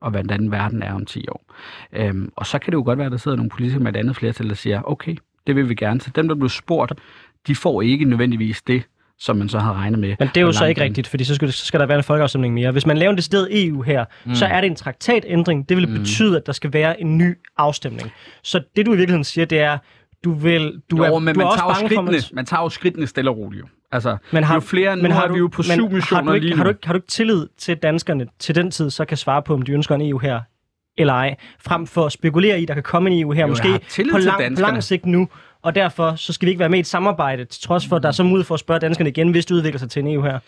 og hvordan verden er om 10 år. Øhm, og så kan det jo godt være, at der sidder nogle politikere med et andet flertal, der siger, okay, det vil vi gerne. Så dem, der bliver spurgt, de får ikke nødvendigvis det, som man så har regnet med. Men det er jo så ikke rigtigt, fordi så skal, så skal der være en folkeafstemning mere. Hvis man laver det sted EU her, mm. så er det en traktatændring. Det vil mm. betyde, at der skal være en ny afstemning. Så det du i virkeligheden siger, det er, du vil... Du jo, er, men du man, er tager også bange for, man tager jo skridtene stille og roligt. Altså, men har, jo flere, men har, har vi jo på syv missioner har du, ikke, lige har, du ikke, har du ikke tillid til danskerne til den tid, så kan svare på, om de ønsker en EU her eller ej, frem for at spekulere i, der kan komme en EU her, jo, måske på lang, på lang sigt nu, og derfor så skal vi ikke være med i et samarbejde, til trods for, at der er så mulighed for at spørge danskerne igen, hvis det udvikler sig til en EU her.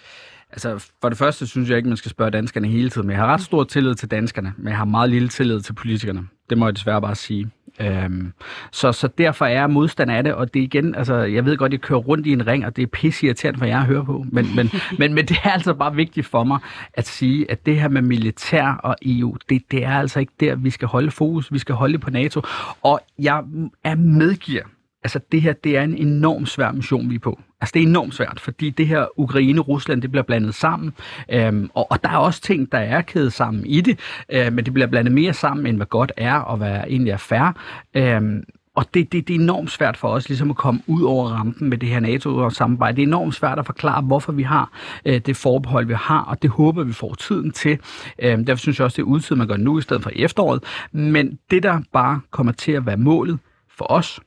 Altså, for det første synes jeg ikke, man skal spørge danskerne hele tiden, men jeg har ret stor tillid til danskerne, men jeg har meget lille tillid til politikerne. Det må jeg desværre bare sige. Øhm, så, så derfor er jeg modstand af det, og det igen, altså, jeg ved godt, jeg kører rundt i en ring, og det er pissirriterende for jer at høre på, men, men, [LAUGHS] men, men det er altså bare vigtigt for mig at sige, at det her med militær og EU, det, det er altså ikke der, vi skal holde fokus, vi skal holde på NATO, og jeg er medgiver, altså det her, det er en enorm svær mission, vi er på. Altså det er enormt svært, fordi det her Ukraine-Rusland, det bliver blandet sammen, øhm, og, og der er også ting, der er kædet sammen i det, øh, men det bliver blandet mere sammen, end hvad godt er, og hvad egentlig er fair. Øhm, og det, det, det er enormt svært for os ligesom at komme ud over rampen med det her NATO-samarbejde. Det er enormt svært at forklare, hvorfor vi har øh, det forbehold, vi har, og det håber vi får tiden til. Øh, derfor synes jeg også, det er udtid, man gør nu i stedet for efteråret. Men det, der bare kommer til at være målet for os,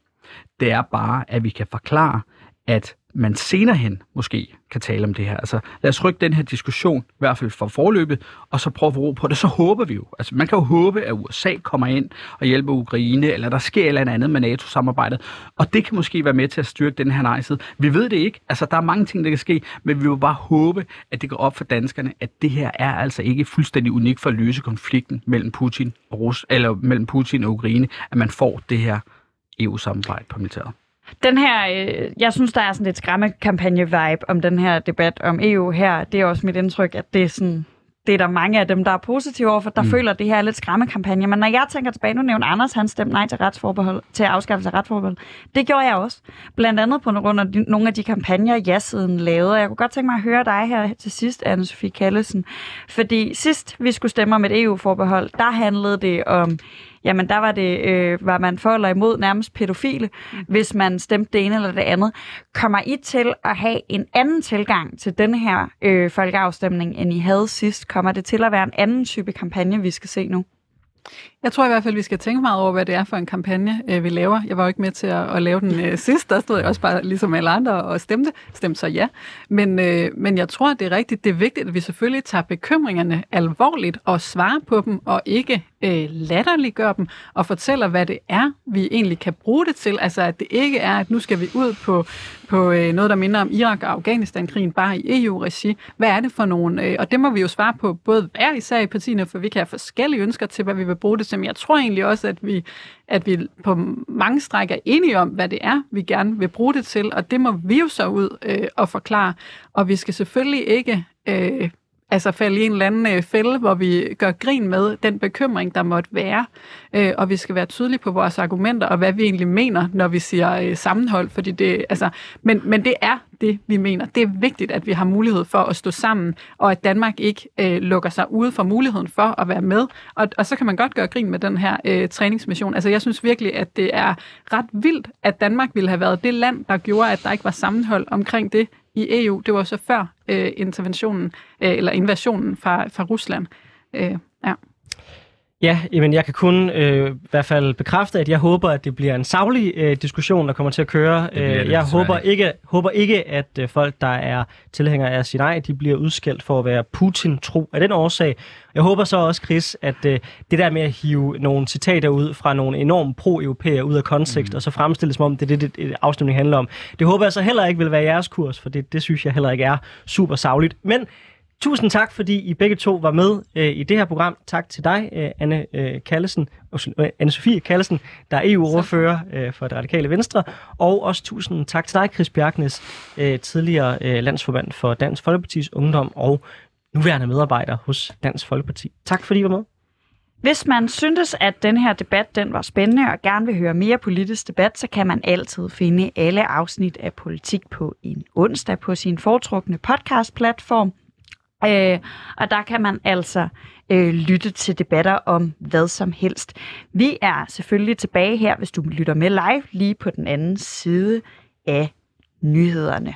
det er bare, at vi kan forklare, at man senere hen måske kan tale om det her. Altså, lad os rykke den her diskussion, i hvert fald for forløbet, og så prøve at få ro på det. Så håber vi jo. Altså, man kan jo håbe, at USA kommer ind og hjælper Ukraine, eller der sker et eller andet med NATO-samarbejdet. Og det kan måske være med til at styrke den her nejsid. Vi ved det ikke. Altså, der er mange ting, der kan ske, men vi vil bare håbe, at det går op for danskerne, at det her er altså ikke fuldstændig unikt for at løse konflikten mellem Putin og Rus eller mellem Putin og Ukraine, at man får det her EU-samarbejde på militæret. Den her, øh, jeg synes, der er sådan lidt skræmmekampagne-vibe om den her debat om EU her. Det er også mit indtryk, at det er sådan, det er der mange af dem, der er positive overfor, der mm. føler, at det her er lidt skræmmekampagne. Men når jeg tænker tilbage, nu nævner Anders, han stemte nej til, retsforbehold, til afskaffelse af retsforbehold. Det gjorde jeg også. Blandt andet på grund af de, nogle af de kampagner, jeg siden lavede. Jeg kunne godt tænke mig at høre dig her til sidst, Anne-Sophie Kallesen. Fordi sidst vi skulle stemme om et EU-forbehold, der handlede det om jamen der var, det, øh, var man for eller imod nærmest pædofile, mm. hvis man stemte det ene eller det andet. Kommer I til at have en anden tilgang til den her øh, folkeafstemning, end I havde sidst? Kommer det til at være en anden type kampagne, vi skal se nu? Jeg tror i hvert fald, vi skal tænke meget over, hvad det er for en kampagne, øh, vi laver. Jeg var jo ikke med til at, at lave den øh, sidst. Der stod jeg også bare ligesom alle andre og stemte. Stemte så ja. Men, øh, men jeg tror, det er rigtigt. Det er vigtigt, at vi selvfølgelig tager bekymringerne alvorligt og svarer på dem, og ikke øh, latterliggør dem og fortæller, hvad det er, vi egentlig kan bruge det til. Altså, at det ikke er, at nu skal vi ud på, på øh, noget, der minder om Irak og Afghanistan-krigen, bare i EU-regi. Hvad er det for nogen? Øh, og det må vi jo svare på både hver især i partierne, for vi kan have forskellige ønsker til, hvad vi vil bruge det til som jeg tror egentlig også, at vi, at vi på mange stræk er enige om, hvad det er, vi gerne vil bruge det til. Og det må vi jo så ud øh, og forklare. Og vi skal selvfølgelig ikke... Øh, altså falde i en eller anden øh, fælde, hvor vi gør grin med den bekymring, der måtte være. Øh, og vi skal være tydelige på vores argumenter, og hvad vi egentlig mener, når vi siger øh, sammenhold. Fordi det, altså, men, men det er det, vi mener. Det er vigtigt, at vi har mulighed for at stå sammen, og at Danmark ikke øh, lukker sig ude for muligheden for at være med. Og, og så kan man godt gøre grin med den her øh, træningsmission. Altså jeg synes virkelig, at det er ret vildt, at Danmark ville have været det land, der gjorde, at der ikke var sammenhold omkring det i EU. Det var så før øh, interventionen, øh, eller invasionen fra, fra Rusland. Øh, ja. Ja, men jeg kan kun øh, i hvert fald bekræfte, at jeg håber, at det bliver en savlig øh, diskussion, der kommer til at køre. Det øh, jeg håber ikke, håber ikke, at øh, folk, der er tilhængere af sin nej, de bliver udskældt for at være Putin-tro af den årsag. Jeg håber så også, Chris, at øh, det der med at hive nogle citater ud fra nogle enormt pro-europæer ud af kontekst, mm. og så fremstille som om, det er det, det, afstemning handler om. Det håber jeg så heller ikke vil være jeres kurs, for det, det synes jeg heller ikke er super savligt. Men Tusind tak, fordi I begge to var med øh, i det her program. Tak til dig, øh, Anne øh, Kallesen, øh, Anne-Sophie Kallesen, der er EU-ordfører øh, for det radikale venstre. Og også tusind tak til dig, Chris Bjergnes, øh, tidligere øh, landsformand for Dansk Folkepartis Ungdom og nuværende medarbejder hos Dansk Folkeparti. Tak fordi I var med. Hvis man syntes, at den her debat den var spændende og gerne vil høre mere politisk debat, så kan man altid finde alle afsnit af Politik på en onsdag på sin foretrukne podcastplatform. Øh, og der kan man altså øh, lytte til debatter om hvad som helst. Vi er selvfølgelig tilbage her, hvis du lytter med live, lige på den anden side af nyhederne.